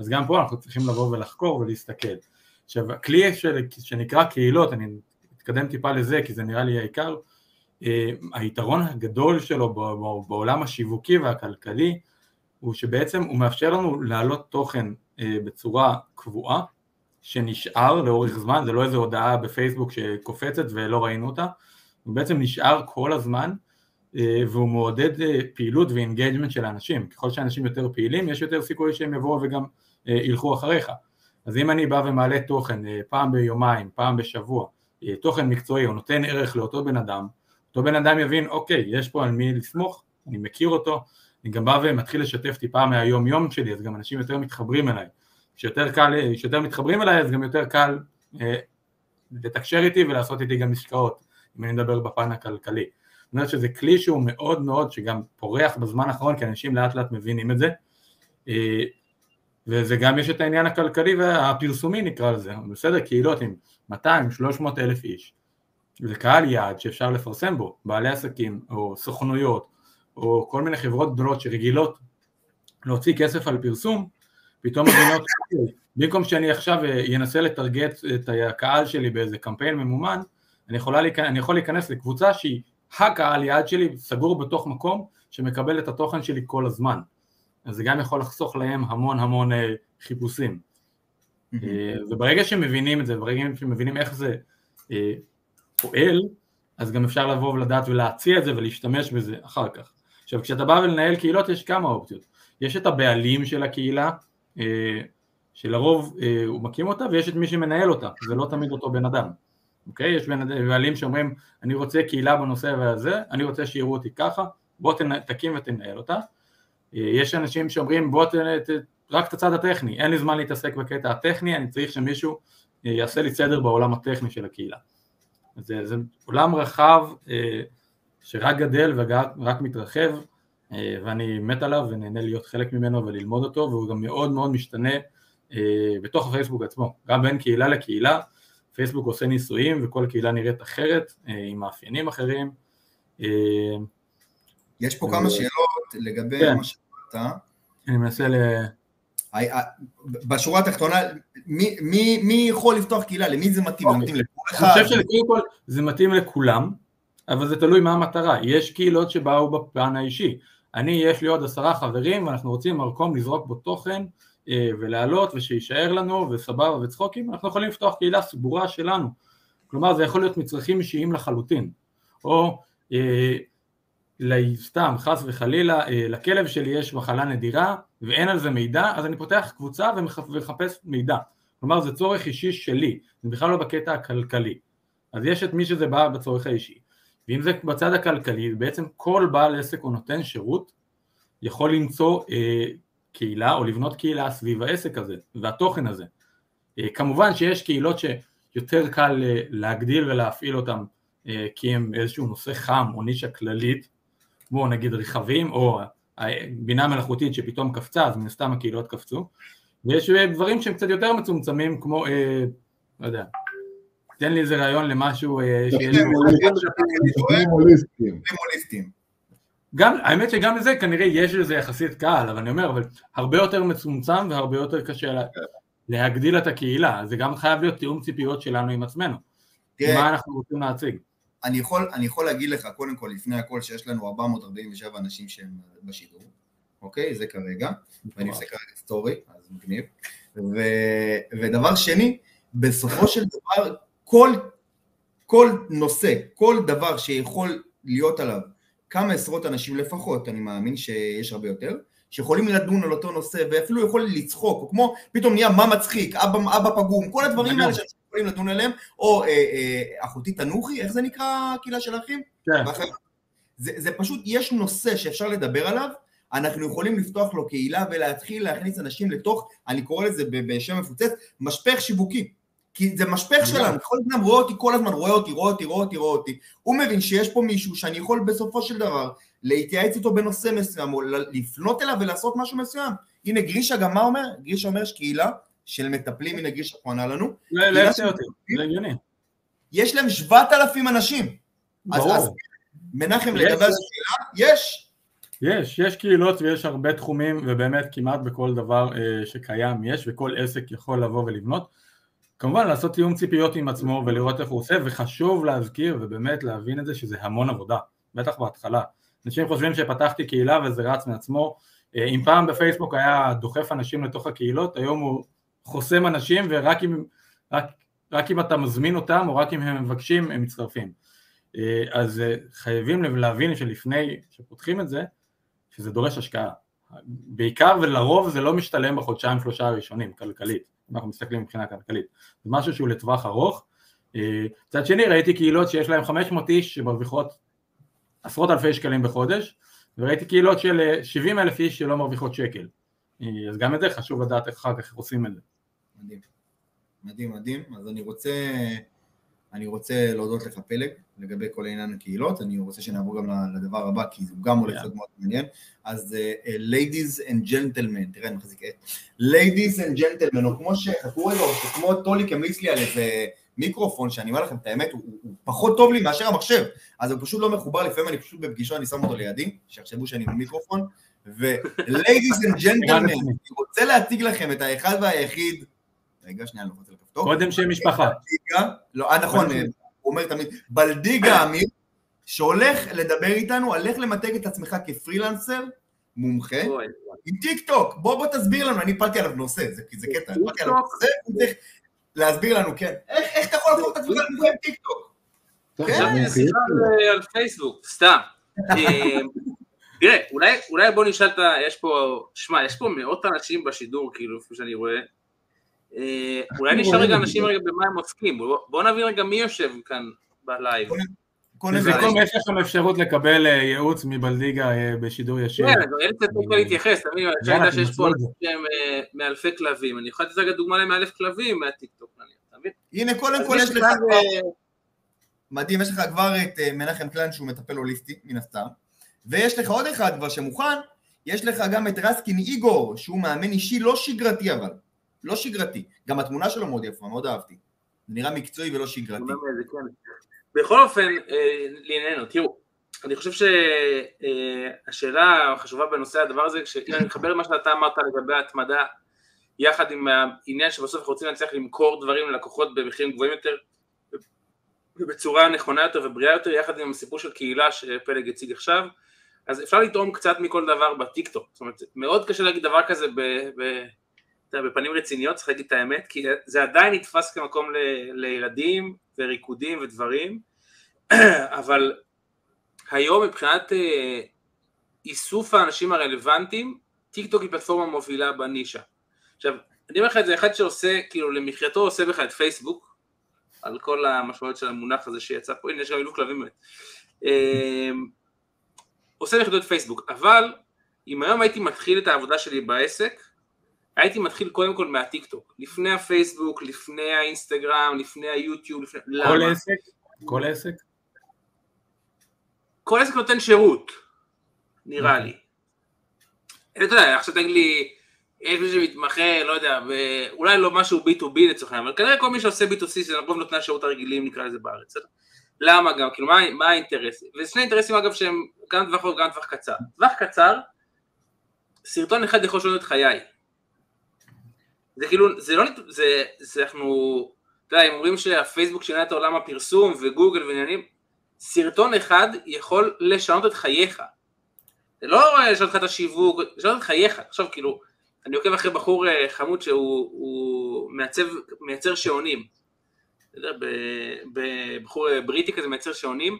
אז גם פה אנחנו צריכים לבוא ולחקור ולהסתכל. עכשיו, הכלי של, שנקרא קהילות, אני אתקדם טיפה לזה כי זה נראה לי העיקר, אה, היתרון הגדול שלו בעולם השיווקי והכלכלי הוא שבעצם הוא מאפשר לנו להעלות תוכן אה, בצורה קבועה שנשאר לאורך זמן, זה לא איזו הודעה בפייסבוק שקופצת ולא ראינו אותה, הוא בעצם נשאר כל הזמן והוא מעודד פעילות ו engagement של האנשים, ככל שאנשים יותר פעילים יש יותר סיכוי שהם יבואו וגם ילכו אחריך, אז אם אני בא ומעלה תוכן פעם ביומיים, פעם בשבוע, תוכן מקצועי או נותן ערך לאותו בן אדם, אותו בן אדם יבין אוקיי יש פה על מי לסמוך, אני מכיר אותו, אני גם בא ומתחיל לשתף טיפה מהיום יום שלי אז גם אנשים יותר מתחברים אליי, כשיותר קל, כשיותר מתחברים אליי אז גם יותר קל אה, לתקשר איתי ולעשות איתי גם עסקאות אם אני מדבר בפן הכלכלי. זאת אומרת שזה כלי שהוא מאוד מאוד שגם פורח בזמן האחרון כי אנשים לאט לאט מבינים את זה. אה, וזה גם יש את העניין הכלכלי והפרסומי נקרא לזה, בסדר? קהילות עם 200-300 אלף איש זה קהל יעד שאפשר לפרסם בו, בעלי עסקים או סוכנויות או כל מיני חברות גדולות שרגילות להוציא כסף על פרסום, פתאום מבינות, במקום שאני עכשיו אנסה לטרגט את הקהל שלי באיזה קמפיין ממומן, אני, להיכנס, אני יכול להיכנס לקבוצה שהיא הקהל יעד שלי סגור בתוך מקום שמקבל את התוכן שלי כל הזמן. אז זה גם יכול לחסוך להם המון המון אה, חיפושים. Mm-hmm. וברגע שמבינים את זה, ברגע שמבינים איך זה אה, פועל, אז גם אפשר לבוא ולדעת ולהציע את זה ולהשתמש בזה אחר כך. עכשיו כשאתה בא ולנהל קהילות יש כמה אופציות, יש את הבעלים של הקהילה, אה, שלרוב אה, הוא מקים אותה ויש את מי שמנהל אותה, זה לא תמיד אותו בן אדם, אוקיי? יש בעלים שאומרים אני רוצה קהילה בנושא הזה, אני רוצה שיראו אותי ככה, בוא תקים ותנהל אותה, אה, יש אנשים שאומרים בוא ת, ת, רק את הצד הטכני, אין לי זמן להתעסק בקטע הטכני, אני צריך שמישהו יעשה לי סדר בעולם הטכני של הקהילה. זה, זה עולם רחב אה, שרק גדל ורק מתרחב אה, ואני מת עליו ונהנה להיות חלק ממנו וללמוד אותו והוא גם מאוד מאוד משתנה אה, בתוך הפייסבוק עצמו, גם בין קהילה לקהילה, פייסבוק עושה ניסויים וכל קהילה נראית אחרת עם מאפיינים אחרים. יש פה כמה שאלות לגבי כן. מה שאמרת. אני מנסה ל... בשורה התחתונה, מי, מי, מי יכול לפתוח קהילה? למי זה מתאים? אוקיי. מתאים לכל אחד? אני חושב שקודם כל זה מתאים לכולם, אבל זה תלוי מה המטרה. יש קהילות שבאו בפן האישי. אני, יש לי עוד עשרה חברים ואנחנו רוצים מקום לזרוק בו תוכן אה, ולעלות ושיישאר לנו וסבבה וצחוקים, אנחנו יכולים לפתוח קהילה סגורה שלנו. כלומר זה יכול להיות מצרכים אישיים לחלוטין. או אה, סתם, חס וחלילה, אה, לכלב שלי יש מחלה נדירה ואין על זה מידע, אז אני פותח קבוצה ומחפש מידע. כלומר זה צורך אישי שלי, זה בכלל לא בקטע הכלכלי. אז יש את מי שזה בא בצורך האישי. ואם זה בצד הכלכלי, בעצם כל בעל עסק או נותן שירות יכול למצוא אה, קהילה או לבנות קהילה סביב העסק הזה והתוכן הזה. אה, כמובן שיש קהילות שיותר קל אה, להגדיל ולהפעיל אותן אה, כי הם איזשהו נושא חם או נישה כללית, כמו נגיד רכבים או בינה מלאכותית שפתאום קפצה, אז מן הסתם הקהילות קפצו, ויש דברים שהם קצת יותר מצומצמים כמו, אה, לא יודע, תן לי איזה רעיון למשהו אה, שיש... גם, האמת שגם לזה כנראה יש לזה יחסית קהל, אבל אני אומר, אבל הרבה יותר מצומצם והרבה יותר קשה לה, להגדיל את הקהילה, זה גם חייב להיות תיאום ציפיות שלנו עם עצמנו, מה אנחנו רוצים להציג. אני יכול, אני יכול להגיד לך, קודם כל, לפני הכל, שיש לנו 447 אנשים שהם בשידור, אוקיי? זה כרגע, ואני עושה כרגע סטורי, אז מגניב. ו, ודבר שני, בסופו של דבר, כל, כל נושא, כל דבר שיכול להיות עליו כמה עשרות אנשים לפחות, אני מאמין שיש הרבה יותר, שיכולים לדון על אותו נושא ואפילו יכול לצחוק, או כמו פתאום נהיה מה מצחיק, אבא, אבא פגום, כל הדברים האלה שאנחנו יכולים לדון עליהם, או אה, אה, אחותי תנוחי, איך זה נקרא הקהילה של האחים? כן. זה, זה פשוט, יש נושא שאפשר לדבר עליו, אנחנו יכולים לפתוח לו קהילה ולהתחיל להכניס אנשים לתוך, אני קורא לזה בשם מפוצץ, משפך שיווקי. כי זה משפך שלנו, כל הזמן רואה אותי, כל הזמן רואה אותי, רואה אותי, רואה אותי, רואה אותי. הוא מבין שיש פה מישהו שאני יכול בסופו של דבר להתייעץ איתו בנושא מסוים, או לפנות אליו ולעשות משהו מסוים. הנה גרישה גם מה אומר? גרישה אומר שקהילה של מטפלים, גרישה פה ענה לנו. לא, לא יעשה אותי, זה הגיוני. יש להם שבעת אלפים אנשים. ברור. אז מנחם, לגבי השאלה, יש. יש, יש קהילות ויש הרבה תחומים ובאמת כמעט בכל דבר אה, שקיים יש וכל עסק יכול לבוא ולבנות כמובן לעשות תיאום ציפיות עם עצמו ולראות איך הוא עושה וחשוב להזכיר ובאמת להבין את זה שזה המון עבודה, בטח בהתחלה. אנשים חושבים שפתחתי קהילה וזה רץ מעצמו, אה, אם פעם בפייסבוק היה דוחף אנשים לתוך הקהילות, היום הוא חוסם אנשים ורק אם, רק, רק אם אתה מזמין אותם או רק אם הם מבקשים הם מצטרפים. אז חייבים להבין שלפני שפותחים את זה, שזה דורש השקעה. בעיקר ולרוב זה לא משתלם בחודשיים שלושה הראשונים כלכלית, אם אנחנו מסתכלים מבחינה כלכלית, זה משהו שהוא לטווח ארוך. מצד שני ראיתי קהילות שיש להם 500 איש שמרוויחות עשרות אלפי שקלים בחודש, וראיתי קהילות של 70 אלף איש שלא מרוויחות שקל. אז גם את זה חשוב לדעת אחר כך איך עושים את זה. מדהים, מדהים, מדהים. אז אני רוצה, אני רוצה להודות לך פלג לגבי כל עניין הקהילות, אני רוצה שנעבור גם לדבר הבא, כי הוא גם הולך להיות מאוד מעניין. אז uh, ladies and gentlemen, תראה, אני מחזיק את. ladies and gentlemen, או כמו שחכו רגע, או שכמו טוליק המליץ לי על איזה מיקרופון, שאני אומר לכם את האמת, הוא, הוא פחות טוב לי מאשר המחשב, אז הוא פשוט לא מחובר, לפעמים אני פשוט בפגישה, אני שם אותו לידי, שיחשבו שאני במיקרופון, ו-ladies and gentlemen, אני רוצה להציג לכם את האחד והיחיד, רגע, שנייה, אני לוחץ על הכפתור. קודם שם משפחה. לא, אה, נכון, הוא אומר תמיד, בלדיגה אמיר, שהולך לדבר איתנו על איך למתג את עצמך כפרילנסר, מומחה, עם טיק טוק, בוא בוא תסביר לנו, אני הפלתי עליו נושא, זה קטע, הפלתי עליו נושא, הוא צריך להסביר לנו, כן, איך אתה יכול להפוך את עצמך למומחה עם טיק טוק? חשבתי שיחה על פייסבוק, סתם. תראה, אולי בוא נשאל את ה... יש פה, שמע, יש פה מאות אנשים בשידור, כאילו, כפי שאני רואה. אולי נשאל רגע אנשים רגע במה הם עוסקים, בוא נבין רגע מי יושב כאן בלייב. לסיכום יש לכם אפשרות לקבל ייעוץ מבלדיגה בשידור ישיר. כן, אין קצת טוב להתייחס, אני יודע שיש פה אנשים שהם מאלפי כלבים, אני יכול לתת רגע דוגמה למאלף כלבים מהטיקטוק, אתה מבין? הנה, קודם כל יש לך מדהים, יש לך כבר את מנחם קלן שהוא מטפל הוליסטי, מן הסתם, ויש לך עוד אחד כבר שמוכן, יש לך גם את רסקין איגור, שהוא מאמן אישי לא שגרתי אבל, לא שגרתי, גם התמונה שלו מאוד יפה, מאוד אהבתי, זה נראה מקצועי ולא שגרתי. בכל אופן, לענייננו, תראו, אני חושב שהשאלה החשובה בנושא הדבר הזה, אם אני מחבר למה שאתה אמרת לגבי ההתמדה, יחד עם העניין שבסוף אנחנו רוצים להצליח למכור דברים ללקוחות במחירים גבוהים יותר, ובצורה נכונה יותר ובריאה יותר, יחד עם הסיפור של קהילה שפלג הציג עכשיו, אז אפשר לטעום קצת מכל דבר בטיקטוק, זאת אומרת, מאוד קשה להגיד דבר כזה ב, ב, בפנים רציניות, צריך להגיד את האמת, כי זה עדיין נתפס כמקום ל, לילדים וריקודים ודברים, אבל היום מבחינת אה, איסוף האנשים הרלוונטיים, טיק טוק היא פלטפורמה מובילה בנישה. עכשיו, אני אומר לך את זה, אחד שעושה, כאילו למחייתו עושה בכלל את פייסבוק, על כל המשמעויות של המונח הזה שיצא פה, הנה יש גם אילוף כלבים באמת. אמ, עושה יחידות פייסבוק, אבל אם היום הייתי מתחיל את העבודה שלי בעסק, הייתי מתחיל קודם כל מהטיק טוק, לפני הפייסבוק, לפני האינסטגרם, לפני היוטיוב, לפני... כל למה? עסק? כל עסק? כל עסק נותן שירות, נראה לי. אתה יודע, עכשיו תגיד לי, יש מי שמתמחה, לא יודע, אולי לא משהו B2B לצורך העניין, אבל כנראה כל מי שעושה B2C זה רוב נותני השירות הרגילים נקרא לזה בארץ, למה גם, כאילו מה, מה האינטרס? וזה שני אינטרסים אגב שהם גם טווח ארוך וגם טווח קצר. טווח קצר, סרטון אחד יכול לשנות את חיי. זה כאילו, זה לא, זה, זה אנחנו, אתה יודע, הם אומרים שהפייסבוק שינה את עולם הפרסום וגוגל ועניינים, סרטון אחד יכול לשנות את חייך. זה לא לשנות לך את השיווק, לשנות את חייך. עכשיו כאילו, אני עוקב אחרי בחור חמוד שהוא מעצב, מייצר שעונים. בחור בריטי כזה מייצר שעונים.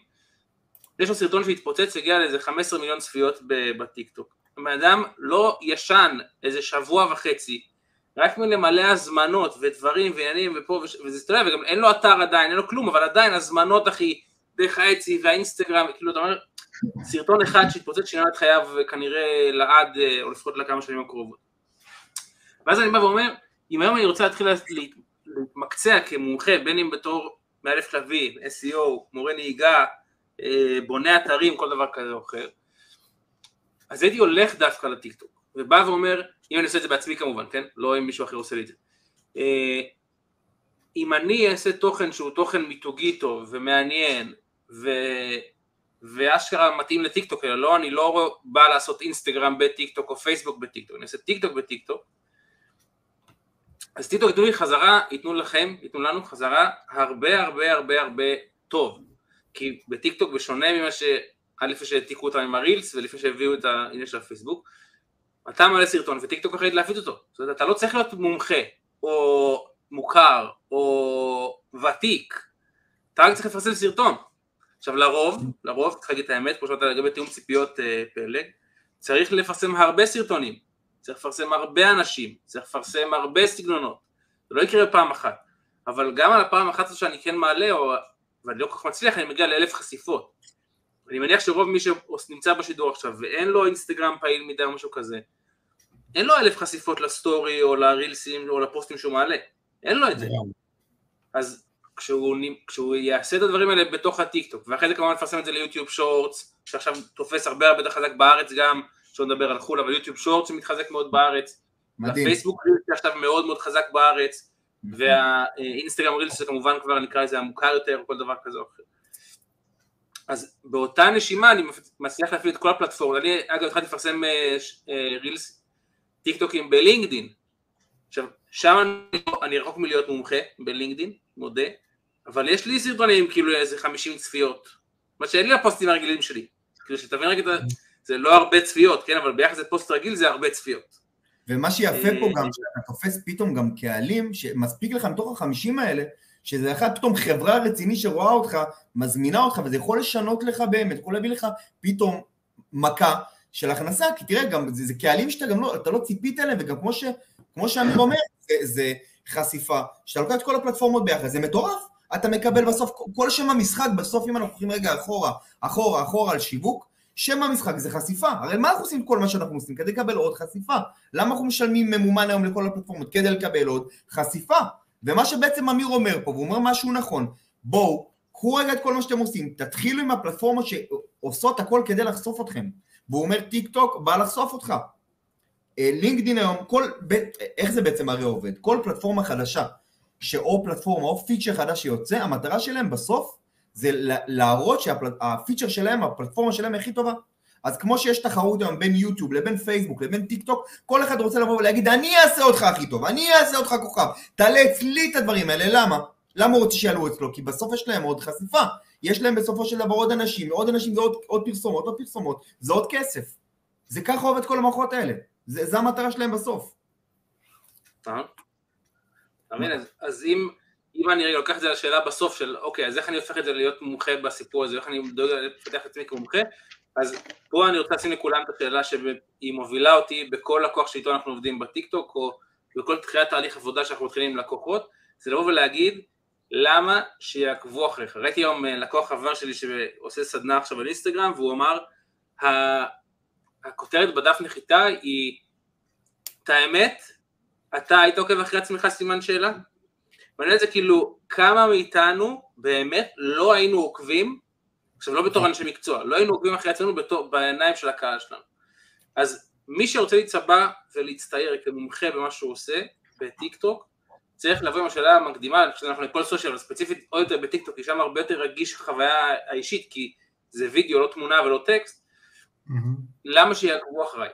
יש לו סרטון שהתפוצץ, הגיע לאיזה 15 מיליון צפיות בטיקטוק. הבן אדם לא ישן איזה שבוע וחצי, רק מלמלא הזמנות ודברים ועניינים ופה וזה, אתה יודע, וגם אין לו אתר עדיין, אין לו כלום, אבל עדיין הזמנות אחי, דרך האצי והאינסטגרם, כאילו אתה אומר, סרטון אחד שהתפוצץ שינה את חייו כנראה לעד, או לפחות לכמה שנים הקרובות. ואז אני בא ואומר, אם היום אני רוצה להתחיל להתמקצע כמומחה, בין אם בתור מאלף כלבים, SEO, מורה נהיגה, בונה אתרים, כל דבר כזה או אחר, אז הייתי הולך דווקא לטיקטוק, ובא ואומר, אם אני עושה את זה בעצמי כמובן, כן? לא אם מישהו אחר עושה לי את זה. אם אני אעשה תוכן שהוא תוכן מיתוגי טוב ומעניין ו... ואשכרה מתאים לטיקטוק, אלא לא, אני לא בא לעשות אינסטגרם בטיקטוק או פייסבוק בטיקטוק, אני אעשה טיקטוק בטיקטוק, אז טיקטוק ייתנו לי חזרה, ייתנו לכם, ייתנו לנו חזרה הרבה הרבה הרבה הרבה טוב, כי בטיקטוק בשונה ממה ש... עד לפני שהעתיקו אותם עם ה Reels ולפני שהביאו את העניין של הפייסבוק, אתה מעלה סרטון וטיקטוק אחראית להפיץ אותו, זאת אומרת אתה לא צריך להיות מומחה או מוכר או ותיק, אתה רק צריך לפרסם סרטון, עכשיו לרוב, לרוב, צריך להגיד את האמת, כמו שאמרת לגבי תיאום ציפיות אה, פלג, צריך לפרסם הרבה סרטונים, צריך לפרסם הרבה אנשים, צריך לפרסם הרבה סגנונות, זה לא יקרה פעם אחת, אבל גם על הפעם אחת שאני כן מעלה, או, ואני לא כל כך מצליח, אני מגיע לאלף חשיפות. אני מניח שרוב מי שנמצא בשידור עכשיו ואין לו אינסטגרם פעיל מדי או משהו כזה, אין לו אלף חשיפות לסטורי או לרילסים או לפוסטים שהוא מעלה, אין לו את זה. אז כשהוא, כשהוא יעשה את הדברים האלה בתוך הטיקטוק, ואחרי זה כמובן נפרסם את זה ליוטיוב שורטס, שעכשיו תופס הרבה הרבה יותר חזק בארץ גם, שלא נדבר על חו"ל, אבל יוטיוב שורטס שמתחזק מאוד בארץ, מדהים. הפייסבוק רילס עכשיו מאוד מאוד חזק בארץ, נכון. והאינסטגרם רילס זה כמובן כבר נקרא לזה המוכר יותר, או כל דבר כזה או אחר. אז באותה נשימה אני מצליח להפעיל את כל הפלטפורמות, אני אגב התחלתי לפרסם אה, אה, רילס טיקטוקים בלינקדין, עכשיו שם אני, אני רחוק מלהיות מומחה בלינקדין, מודה, אבל יש לי סרטונים כאילו איזה 50 צפיות, מה שאין לי לפוסטים הרגילים שלי, כאילו שתבין רגע, זה לא הרבה צפיות, כן, אבל ביחס לפוסט רגיל זה הרבה צפיות. ומה שיפה פה אה, גם, שאתה תופס פתאום גם קהלים, שמספיק לך מתוך החמישים האלה, שזה אחד פתאום חברה רציני שרואה אותך, מזמינה אותך, וזה יכול לשנות לך באמת, יכול להביא לך פתאום מכה של הכנסה, כי תראה, גם זה, זה קהלים שאתה גם לא, אתה לא ציפית אליהם, וגם כמו, ש, כמו שאמיר אומר, זה, זה חשיפה, שאתה לוקח את כל הפלטפורמות ביחד, זה מטורף. אתה מקבל בסוף, כל שם המשחק, בסוף אם אנחנו הולכים רגע אחורה, אחורה, אחורה על שיווק, שם המשחק זה חשיפה. הרי מה אנחנו עושים כל מה שאנחנו עושים? כדי לקבל עוד חשיפה. למה אנחנו משלמים ממומן היום לכל הפלטפורמות? כדי לקבל עוד חשיפה. ומה שבעצם אמיר אומר פה, והוא אומר משהו נכון, בואו, קחו רגע את כל מה שאתם עושים, תתחילו עם הפלטפורמות שעושות הכל כדי לחשוף אתכם. והוא אומר טיק טוק בא לחשוף אותך. אה, לינקדין היום, כל, איך זה בעצם הרי עובד? כל פלטפורמה חדשה, שאו פלטפורמה או פיצ'ר חדש שיוצא, המטרה שלהם בסוף זה להראות שהפיצ'ר שלהם, הפלטפורמה שלהם הכי טובה. אז כמו שיש תחרות היום בין יוטיוב לבין פייסבוק לבין טיק טוק, כל אחד רוצה לבוא ולהגיד אני אעשה אותך הכי טוב, אני אעשה אותך כוכב, תעלה אצלי את הדברים האלה, למה? למה הוא רוצה שיעלו אצלו? כי בסוף יש להם עוד חשיפה, יש להם בסופו של דבר עוד אנשים, עוד אנשים זה עוד, עוד פרסומות, עוד פרסומות, זה עוד כסף. זה ככה עובד כל המערכות האלה, זה, זה המטרה שלהם בסוף. אתה מבין? אז אם... אם אני רגע לוקח את זה לשאלה בסוף של אוקיי, אז איך אני הופך את זה להיות מומחה בסיפור הזה, איך אני דואג לפתח את עצמי כמומחה, אז פה אני רוצה לשים לכולם את השאלה שהיא מובילה אותי בכל לקוח שאיתו אנחנו עובדים בטיקטוק, או בכל תחילת תהליך עבודה שאנחנו מתחילים עם לקוחות, זה לבוא ולהגיד למה שיעקבו אחריך. ראיתי היום אה, לקוח חבר שלי שעושה סדנה עכשיו על אינסטגרם, והוא אמר, הכותרת בדף נחיתה היא, את האמת, אתה היית עוקב אחרי עצמך סימן שאלה? מעניין את זה כאילו, כמה מאיתנו באמת לא היינו עוקבים, עכשיו לא בתור אנשי מקצוע, לא היינו עוקבים אחרי עצמנו בתור, בעיניים של הקהל שלנו. אז מי שרוצה להצבע ולהצטייר כמומחה במה שהוא עושה, בטיק טוק, צריך לבוא עם השאלה המקדימה, אני חושב שאנחנו לכל סושיאל, אבל ספציפית עוד יותר בטיק טוק, כי שם הרבה יותר רגיש החוויה האישית, כי זה וידאו, לא תמונה ולא טקסט, mm-hmm. למה שיעקבו אחריי?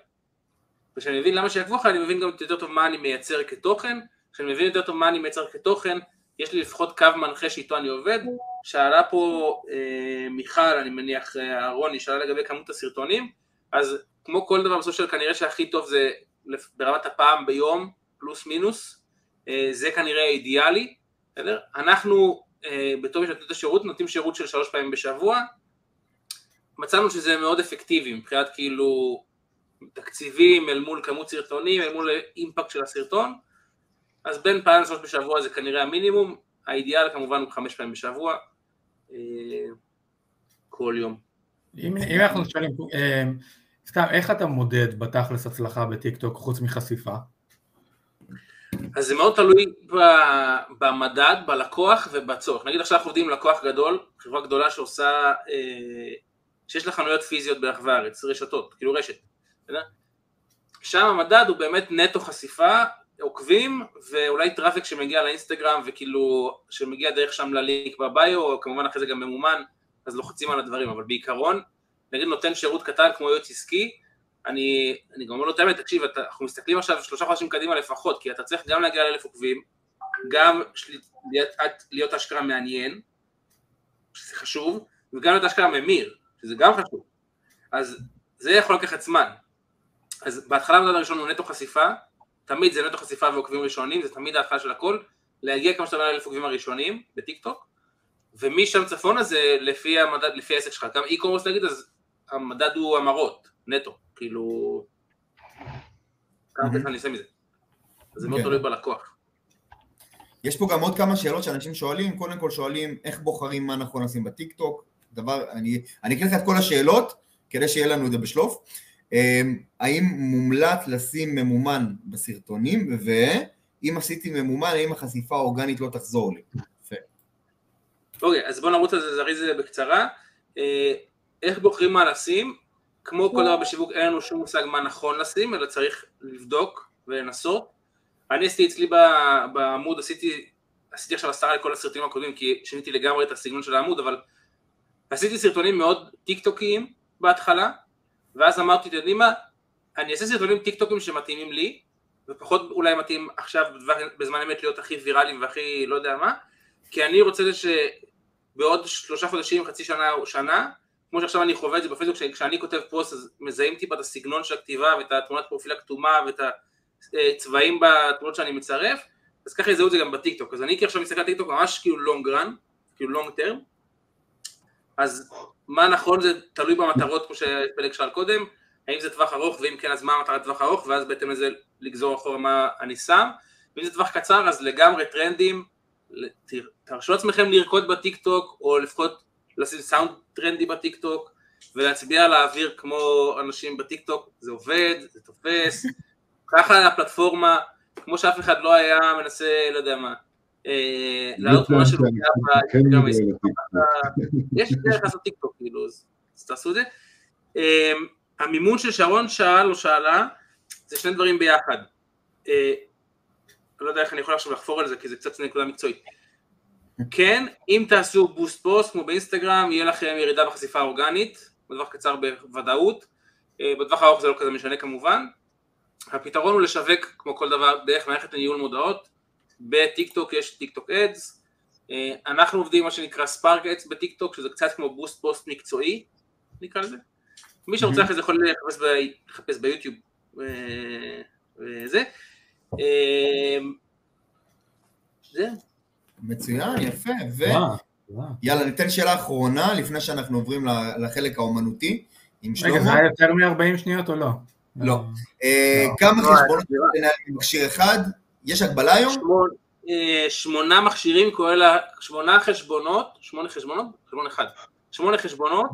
וכשאני מבין למה שיעקבו אחריי, אני מבין גם יותר טוב מה אני מייצר כתוכן, כשאני מבין יותר טוב מה אני מייצר כתוכן, יש לי לפחות קו מנחה שאיתו אני עובד. שאלה פה אה, מיכל, אני מניח אה, אהרון, היא שאלה לגבי כמות הסרטונים, אז כמו כל דבר בסוף של כנראה שהכי טוב זה ברמת הפעם ביום, פלוס מינוס, אה, זה כנראה אידיאלי, בסדר? אנחנו אה, בתור מי שנותנים את השירות, נותנים שירות של שלוש פעמים בשבוע, מצאנו שזה מאוד אפקטיבי מבחינת כאילו תקציבים אל מול כמות סרטונים, אל מול אימפקט של הסרטון, אז בין פעם לשלוש בשבוע זה כנראה המינימום, האידיאל כמובן הוא חמש פעמים בשבוע, כל יום. אם, אם אנחנו שואלים, אה, סתם, איך אתה מודד בתכלס הצלחה בטיקטוק חוץ מחשיפה? אז זה מאוד תלוי במדד, בלקוח ובצורך. נגיד עכשיו אנחנו עובדים עם לקוח גדול, חברה גדולה שעושה, אה, שיש לה חנויות פיזיות ברחבי הארץ, רשתות, כאילו רשת. שם המדד הוא באמת נטו חשיפה עוקבים ואולי traffic שמגיע לאינסטגרם וכאילו שמגיע דרך שם ללינק ב bio כמובן אחרי זה גם ממומן אז לוחצים על הדברים. אבל בעיקרון נגיד נותן שירות קטן כמו יועץ עסקי אני, אני גם אומר לו את האמת תקשיב אתה, אנחנו מסתכלים עכשיו שלושה חודשים קדימה לפחות כי אתה צריך גם להגיע לאלף עוקבים גם להיות, להיות אשכרה מעניין שזה חשוב וגם להיות אשכרה ממיר שזה גם חשוב. אז זה יכול לקחת זמן. אז בהתחלה המדד הראשון הוא נטו חשיפה תמיד זה נטו חשיפה ועוקבים ראשונים, זה תמיד ההתחלה של הכל, להגיע כמה שאתה אומר לאלף עוקבים הראשונים בטיק טוק, ומשם צפונה זה לפי המדד, לפי העסק שלך, גם e-commerce נגיד, אז המדד הוא המרות, נטו, כאילו, כמה כסף אני אעשה מזה. זה מאוד כן. תלוי בלקוח. יש פה גם עוד כמה שאלות שאנשים שואלים, קודם כל שואלים איך בוחרים מה נכון לשים בטיק טוק, דבר, אני אקריא לך את כל השאלות כדי שיהיה לנו את זה בשלוף. אמ, האם מומלץ לשים ממומן בסרטונים, ואם עשיתי ממומן, האם החשיפה האורגנית לא תחזור לי? אוקיי, אז בואו נרוץ על זה זריז בקצרה. אה, איך בוחרים מה לשים? כמו כל דבר בשיווק, אין לנו שום מושג מה נכון לשים, אלא צריך לבדוק ולנסות. אני עשיתי אצלי בעמוד, עשיתי, עשיתי עכשיו הסתרה לכל הסרטונים הקודמים, כי שיניתי לגמרי את הסגנון של העמוד, אבל עשיתי סרטונים מאוד טיק טוקיים בהתחלה, ואז אמרתי, אתם יודעים מה, אני אעשה סרטונים טיק טוקים שמתאימים לי, ופחות אולי מתאים עכשיו בזמן אמת להיות הכי ויראליים והכי לא יודע מה, כי אני רוצה שבעוד שלושה חודשים, חצי שנה או שנה, כמו שעכשיו אני חווה את זה בפייסבוק, כשאני כותב פוסט אז מזהים טיפה את הסגנון של הכתיבה ואת התמונת פרופיל הכתומה ואת הצבעים בתמונות שאני מצרף, אז ככה יזהו את זה גם בטיקטוק. אז אני עכשיו מסתכל על טיקטוק ממש כאילו long run, כאילו long term, אז מה נכון זה תלוי במטרות כמו שפלג שאל קודם, האם זה טווח ארוך ואם כן אז מה המטרת טווח ארוך ואז בהתאם לזה לגזור אחורה מה אני שם, ואם זה טווח קצר אז לגמרי טרנדים, תרשו לעצמכם לרקוד בטיק טוק או לפחות לשים סאונד טרנדי בטיק טוק ולהצביע על האוויר כמו אנשים בטיק טוק, זה עובד, זה תופס, ככה הפלטפורמה, כמו שאף אחד לא היה מנסה, לא יודע מה, אה, לעלות תמונה של באינסטגרם, יש דרך לעשות טיק טוק, כאילו, אז תעשו את זה. אה, המימון של שרון שאל או שאלה, זה שני דברים ביחד. אה, לא יודע איך אני יכול עכשיו לחפור על זה, כי זה קצת נקודה מקצועית. כן, אם תעשו boost post כמו באינסטגרם, יהיה לכם ירידה בחשיפה האורגנית, בטווח קצר בוודאות, בטווח הארוך זה לא כזה משנה כמובן. הפתרון הוא לשווק כמו כל דבר דרך מערכת לניהול מודעות, בטיק טוק יש TikTok Ads, אנחנו עובדים מה שנקרא Spark Ads בטיק טוק, שזה קצת כמו boost post מקצועי, נקרא לזה. מי שרוצה אחרי זה יכול לחפש ביוטיוב וזה. זהו. מצוין, יפה, ו... יאללה, ניתן שאלה אחרונה לפני שאנחנו עוברים לחלק האומנותי עם שלמה. רגע, זה היה יותר מ-40 שניות או לא? לא. כמה חשבונות לנהל במכשיר אחד? יש הגבלה היום? שמונה מכשירים, כולל שמונה חשבונות, שמונה חשבונות? חשבון אחד. שמונה חשבונות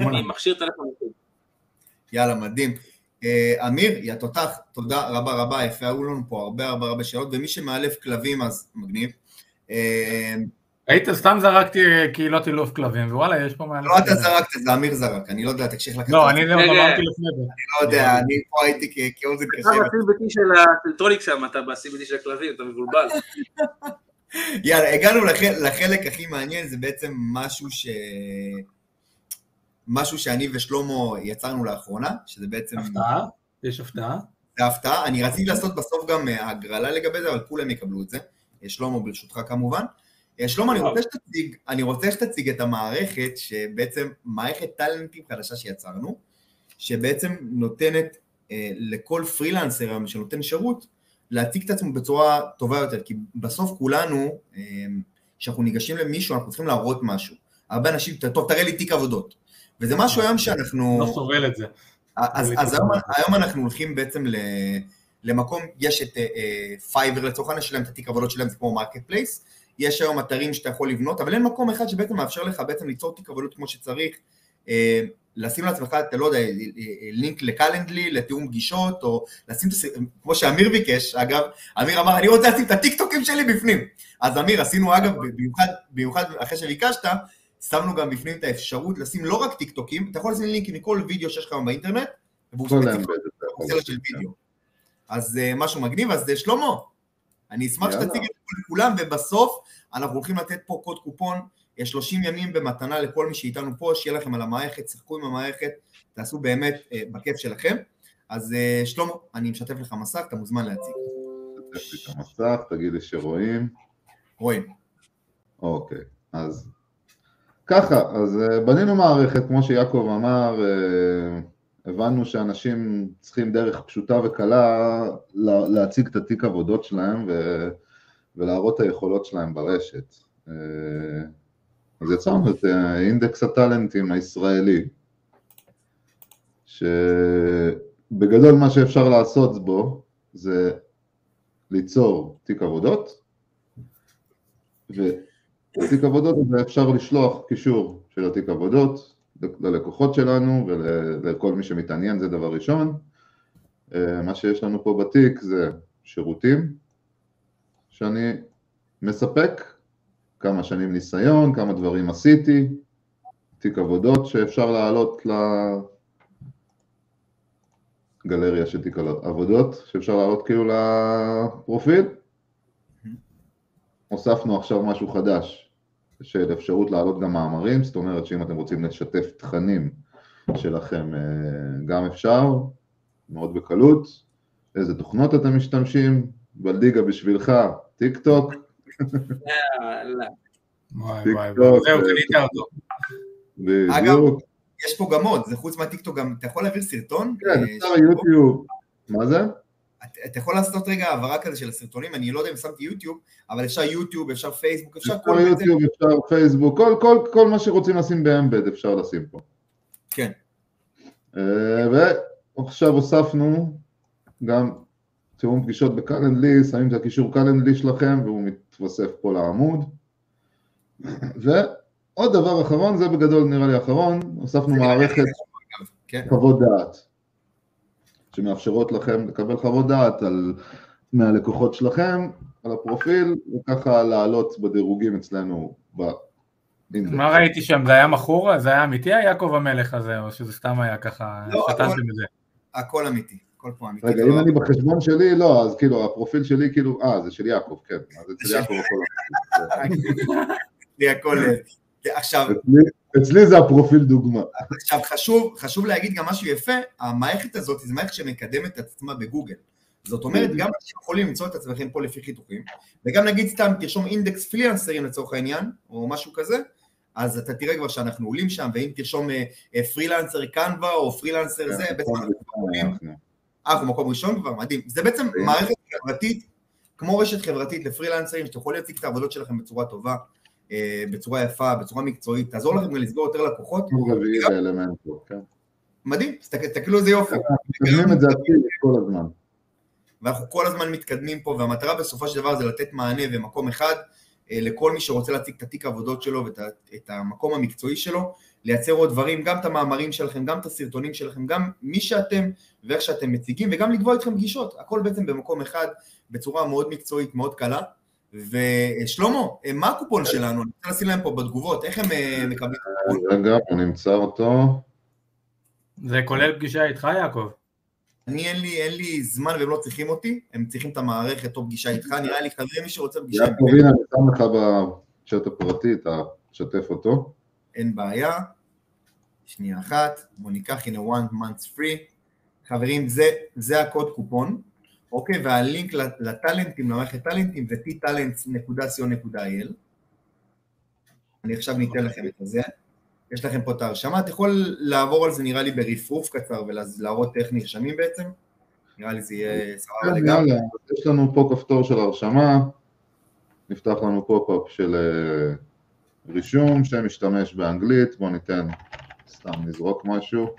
עם מכשיר טלפון. יאללה, מדהים. אמיר, יא תותח, תודה רבה רבה, יפה, היו לנו פה הרבה הרבה הרבה שאלות, ומי שמאלף כלבים אז מגניב. היית, סתם זרקתי קהילות אילוף כלבים, ווואלה, יש פה מעל... לא אתה זרקת, זה אמיר זרק, אני לא יודע, תקשיב לקצר. לא, אני לא אמרתי לפני זה. אני לא יודע, אני פה הייתי כאוזן קשה. אתה ב-CBT של הטריטוניק שם, אתה ב-CBT של הכלבים, אתה מבולבל. יאללה, הגענו לחלק הכי מעניין, זה בעצם משהו ש... משהו שאני ושלמה יצרנו לאחרונה, שזה בעצם... הפתעה? יש הפתעה? זה הפתעה, אני רציתי לעשות בסוף גם הגרלה לגבי זה, אבל כולם יקבלו את זה. שלמה ברשותך כמובן. אה, שלמה, אני רוצה שתציג, אני רוצה שתציג את המערכת, שבעצם מערכת טאלנטים חדשה שיצרנו, שבעצם נותנת אה, לכל פרילנסר היום שנותן שירות, להציג את עצמו בצורה טובה יותר, כי בסוף כולנו, אה, כשאנחנו ניגשים למישהו, אנחנו צריכים להראות משהו. הרבה אנשים, טוב, תראה לי תיק עבודות. וזה משהו היום שאנחנו... לא סובל את זה. אז, אז היום, היום אנחנו הולכים בעצם ל... למקום, יש את Fiverr לצורך העניין, שלהם את התיק עבודות שלהם, זה כמו marketplace, יש היום אתרים שאתה יכול לבנות, אבל אין מקום אחד שבעצם מאפשר לך בעצם ליצור תיק עבודות כמו שצריך, אה, לשים לעצמך, אתה לא יודע, לינק ל Calendly, לתיאום פגישות, או לשים, כמו שאמיר ביקש, אגב, אמיר אמר, אני רוצה לשים את הטיקטוקים שלי בפנים. אז אמיר, עשינו אגב, במיוחד, במיוחד אחרי שביקשת, שמנו גם בפנים את האפשרות לשים לא רק טיקטוקים, אתה יכול לשים לינקים מכל וידאו שיש לך באינטרנט, והוא ספציפי וידאו. אז משהו מגניב, אז שלמה, אני אשמח שתציג את זה לכולם, ובסוף אנחנו הולכים לתת פה קוד קופון, יש 30 ימים במתנה לכל מי שאיתנו פה, שיהיה לכם על המערכת, שחקו עם המערכת, תעשו באמת uh, בכיף שלכם. אז uh, שלמה, אני משתף לך מסך, אתה מוזמן להציג. משתף לי את המסך, תגיד לי שרואים. רואים. אוקיי, אז ככה, אז בנינו מערכת, כמו שיעקב אמר, הבנו שאנשים צריכים דרך פשוטה וקלה להציג את התיק עבודות שלהם ו... ולהראות את היכולות שלהם ברשת. אה, אז יצרנו את אינדקס הטאלנטים הישראלי, שבגדול מה שאפשר לעשות בו זה ליצור תיק עבודות, ובתיק עבודות הזה אפשר לשלוח קישור של התיק עבודות ללקוחות שלנו ולכל מי שמתעניין, זה דבר ראשון. מה שיש לנו פה בתיק זה שירותים שאני מספק, כמה שנים ניסיון, כמה דברים עשיתי, תיק עבודות שאפשר להעלות לגלריה של תיק עבודות, שאפשר להעלות כאילו לפרופיל. הוספנו עכשיו משהו חדש, של אפשרות להעלות גם מאמרים, זאת אומרת שאם אתם רוצים לשתף תכנים שלכם אה, גם אפשר, מאוד בקלות. איזה תוכנות אתם משתמשים? בלדיגה בשבילך, טיק טוק. וואי וואי, זהו, קנית אותו. בדיוק. יש פה גם עוד, זה חוץ מהטיקטוק גם, אתה יכול להעביר סרטון? כן, אה, אפשר יוטיוב. מה זה? אתה יכול לעשות רגע העברה כזה של הסרטונים, אני לא יודע אם שמתי יוטיוב, אבל אפשר יוטיוב, אפשר פייסבוק, אפשר כל מיני... יוטיוב, אפשר פייסבוק, כל, כל, כל מה שרוצים לשים ב embed אפשר לשים פה. כן. אה, ועכשיו הוספנו גם תיאום פגישות בקלנדלי, שמים את הקישור קלנדלי שלכם והוא מתווסף פה לעמוד. ועוד דבר אחרון, זה בגדול נראה לי אחרון, הוספנו מערכת כן. חוות דעת, שמאפשרות לכם לקבל חוות דעת על, מהלקוחות שלכם, על הפרופיל, וככה לעלות בדירוגים אצלנו באינדקס. מה ראיתי שם, זה היה מכור? זה היה אמיתי היעקב המלך הזה, או שזה סתם היה ככה, לא, הכל, הכל אמיתי. הכל פה אמיתי. רגע, אם אני בחשבון שלי, לא, אז כאילו, הפרופיל שלי כאילו, אה, זה של יעקב, כן, אז אצל יעקב הכל אמיתי. הכל... עכשיו... אצלי זה הפרופיל דוגמה. עכשיו חשוב, חשוב להגיד גם משהו יפה, המערכת הזאת זו מערכת שמקדמת את עצמה בגוגל. זאת אומרת, גם אנשים יכולים למצוא את עצמכם פה לפי חיתוכים, וגם נגיד סתם תרשום אינדקס פרילנסרים לצורך העניין, או משהו כזה, אז אתה תראה כבר שאנחנו עולים שם, ואם תרשום פרילנסר קנווה או פרילנסר זה, בעצם אנחנו עולים, אה, אנחנו מקום ראשון כבר, מדהים. זה בעצם מערכת חברתית, כמו רשת חברתית לפרילנסרים, שאתם יכולים להציג את העבודות שלכם בצורה טובה, אה, בצורה יפה, בצורה מקצועית, תעזור לכם גם לסגור יותר לקוחות. רביעי באלמנט פה, כן. מדהים, תסתכלו איזה יופי. מתקדמים את זה כל הזמן. ואנחנו כל הזמן מתקדמים פה, והמטרה בסופו של דבר זה לתת מענה ומקום אחד אה, לכל מי שרוצה להציג את התיק העבודות שלו ואת המקום המקצועי שלו, לייצר עוד דברים, גם את המאמרים שלכם, גם את הסרטונים שלכם, גם מי שאתם ואיך שאתם מציגים, וגם לקבוע איתכם פגישות, הכל בעצם במקום אחד, בצורה מאוד מקצועית, מאוד קלה. ושלמה, מה הקופון שלנו? אני רוצה לשים להם פה בתגובות, איך הם אה, מקבלים את הקופון? רגע, אני אמצא אותו. זה כולל פגישה איתך, יעקב? אני אין לי, אין לי זמן והם לא צריכים אותי, הם צריכים את המערכת או פגישה איתך, נראה לי חבר'ה מי שרוצה פגישה יעקב, הנה, אני שם לך בצ'אט הפרטי, אתה תשתף אותו. אין בעיה. שנייה אחת, בואו ניקח, הנה one month free. חברים, זה, זה הקוד קופון, אוקיי? והלינק לטאלנטים, למערכת טאלנטים, זה ttalents.co.il. אני עכשיו ניתן לכם את זה. יש לכם פה את ההרשמה, אתה יכול לעבור על זה נראה לי ברפרוף קצר ולהראות איך נרשמים בעצם, נראה לי זה יהיה סבבה לגמרי. יש לנו פה כפתור של הרשמה, נפתח לנו pop-up של אה, רישום משתמש באנגלית, בואו ניתן, סתם נזרוק משהו.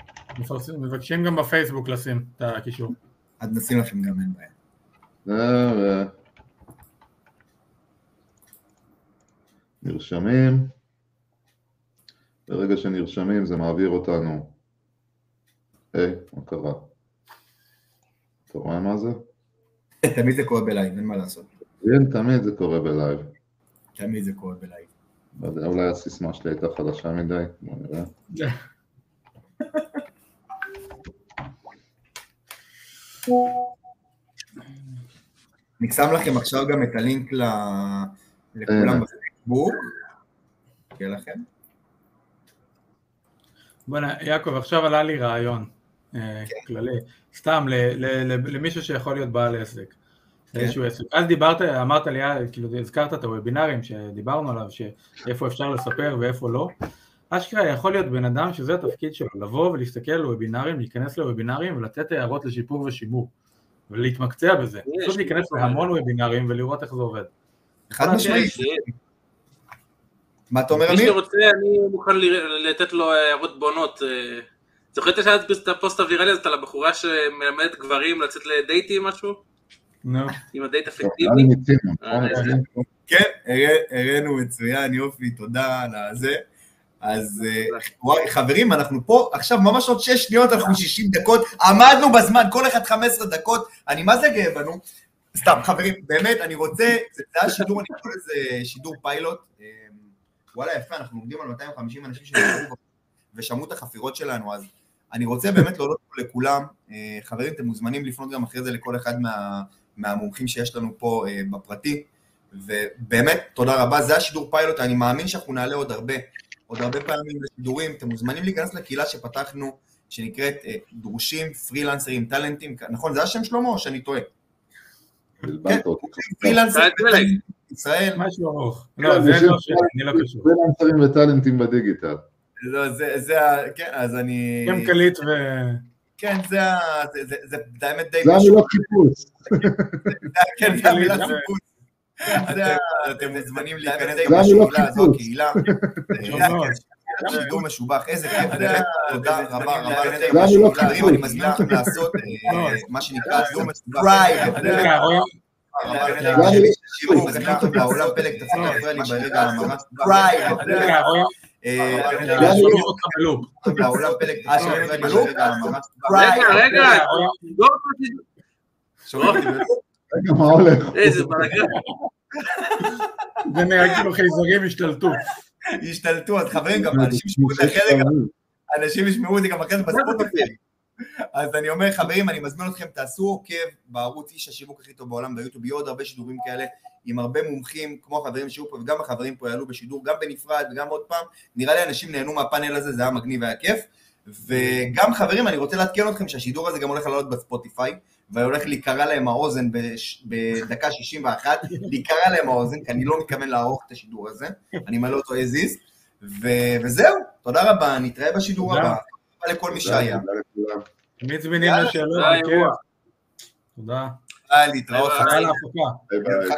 מבקשים גם בפייסבוק לשים את הקישור. אז נשים לכם גם אין בעיה. נרשמים. ברגע שנרשמים זה מעביר אותנו, היי, מה קרה? אתה רואה מה זה? תמיד זה קורה בלייב, אין מה לעשות. כן, תמיד זה קורה בלייב. תמיד זה קורה בלייב. לא יודע, אולי הסיסמה שלי הייתה חדשה מדי, בוא נראה. אני שם לכם עכשיו גם את הלינק לכולם בפייסבוק, שיהיה לכם. בוא'נה, יעקב, עכשיו עלה לי רעיון אה, כן. כללי, סתם למישהו שיכול להיות בעל עסק. כן. איזשהו עסק. אז דיברת, אמרת לי, אה, כאילו הזכרת את הוובינרים שדיברנו עליו, שאיפה אפשר לספר ואיפה לא. אשכרה יכול להיות בן אדם שזה התפקיד שלו, לבוא ולהסתכל על וובינרים, להיכנס לוובינרים ולתת הערות לשיפור ושימור, ולהתמקצע בזה. פשוט להיכנס להמון וובינרים ולראות איך זה עובד. חד משמעית. מה אתה אומר, אמיר? מי שרוצה, אני מוכן לתת לו הערות בונות. זוכר את הפוסט הוויראלי הזאת על הבחורה שמלמדת גברים לצאת לדייטים משהו? נו. עם הדייט אפקטיבי? כן, הראינו מצוין, יופי, תודה על הזה. אז וואי, חברים, אנחנו פה עכשיו ממש עוד 6 שניות, אנחנו 60 דקות, עמדנו בזמן, כל אחד 15 דקות, אני מה זה גאה בנו. סתם, חברים, באמת, אני רוצה, זה היה שידור, אני קורא לזה שידור פיילוט. וואלה, יפה, אנחנו עומדים על 250 אנשים שנשארו ושמעו את החפירות שלנו, אז אני רוצה באמת להודות לכולם. חברים, אתם מוזמנים לפנות גם אחרי זה לכל אחד מה, מהמומחים שיש לנו פה בפרטי. ובאמת, תודה רבה, זה השידור פיילוט, אני מאמין שאנחנו נעלה עוד הרבה, עוד הרבה פעמים לשידורים, אתם מוזמנים להיכנס לקהילה שפתחנו, שנקראת דרושים, פרילנסרים, טאלנטים, נכון, זה השם שלמה או שאני טועה? כן, פרילנסרים, ישראל. משהו ארוך. לא, זה לא אני לא קשור. פרילנסרים וטאלנטים בדיגיטל. לא, זה ה... כן, אז אני... גם קליט ו... כן, זה ה... זה האמת די... זה המילות חיפוש. כן, זה המילות חיפוש. אתם מוזמנים להיכנס לקהילה, זו הקהילה. שידור משובח, איזה כיף, באמת תודה רבה רבה. חברים, אני מזמין אתכם לעשות מה שנקרא ברגע הממה. רגע, רגע. רגע, מה הולך? איזה בלגן. זה נראה כאילו חייזרים השתלטו. השתלטו, אז חברים, גם אנשים ישמעו את זה אחרי זה, אנשים ישמעו את זה גם אחרי זה בספוטיפיי. אז אני אומר, חברים, אני מזמין אתכם, תעשו עוקב בערוץ איש השיווק הכי טוב בעולם ביוטיוב, יהיו עוד הרבה שידורים כאלה, עם הרבה מומחים, כמו החברים שהיו פה, וגם החברים פה יעלו בשידור, גם בנפרד וגם עוד פעם. נראה לי אנשים נהנו מהפאנל הזה, זה היה מגניב והיה כיף. וגם חברים, אני רוצה לעדכן אתכם שהשידור הזה גם הולך לעלות בספוטיפיי, והולך להיקרע להם האוזן בדקה 61, להיקרע להם האוזן, כי אני לא מתכוון לערוך את השידור הזה, אני מעלה אותו as is, וזהו, תודה רבה, נתראה בשידור הבא, תודה לכל מי שהיה. תמיד זמינים לשאלות, תודה. ביי, להתראות. ביי ביי.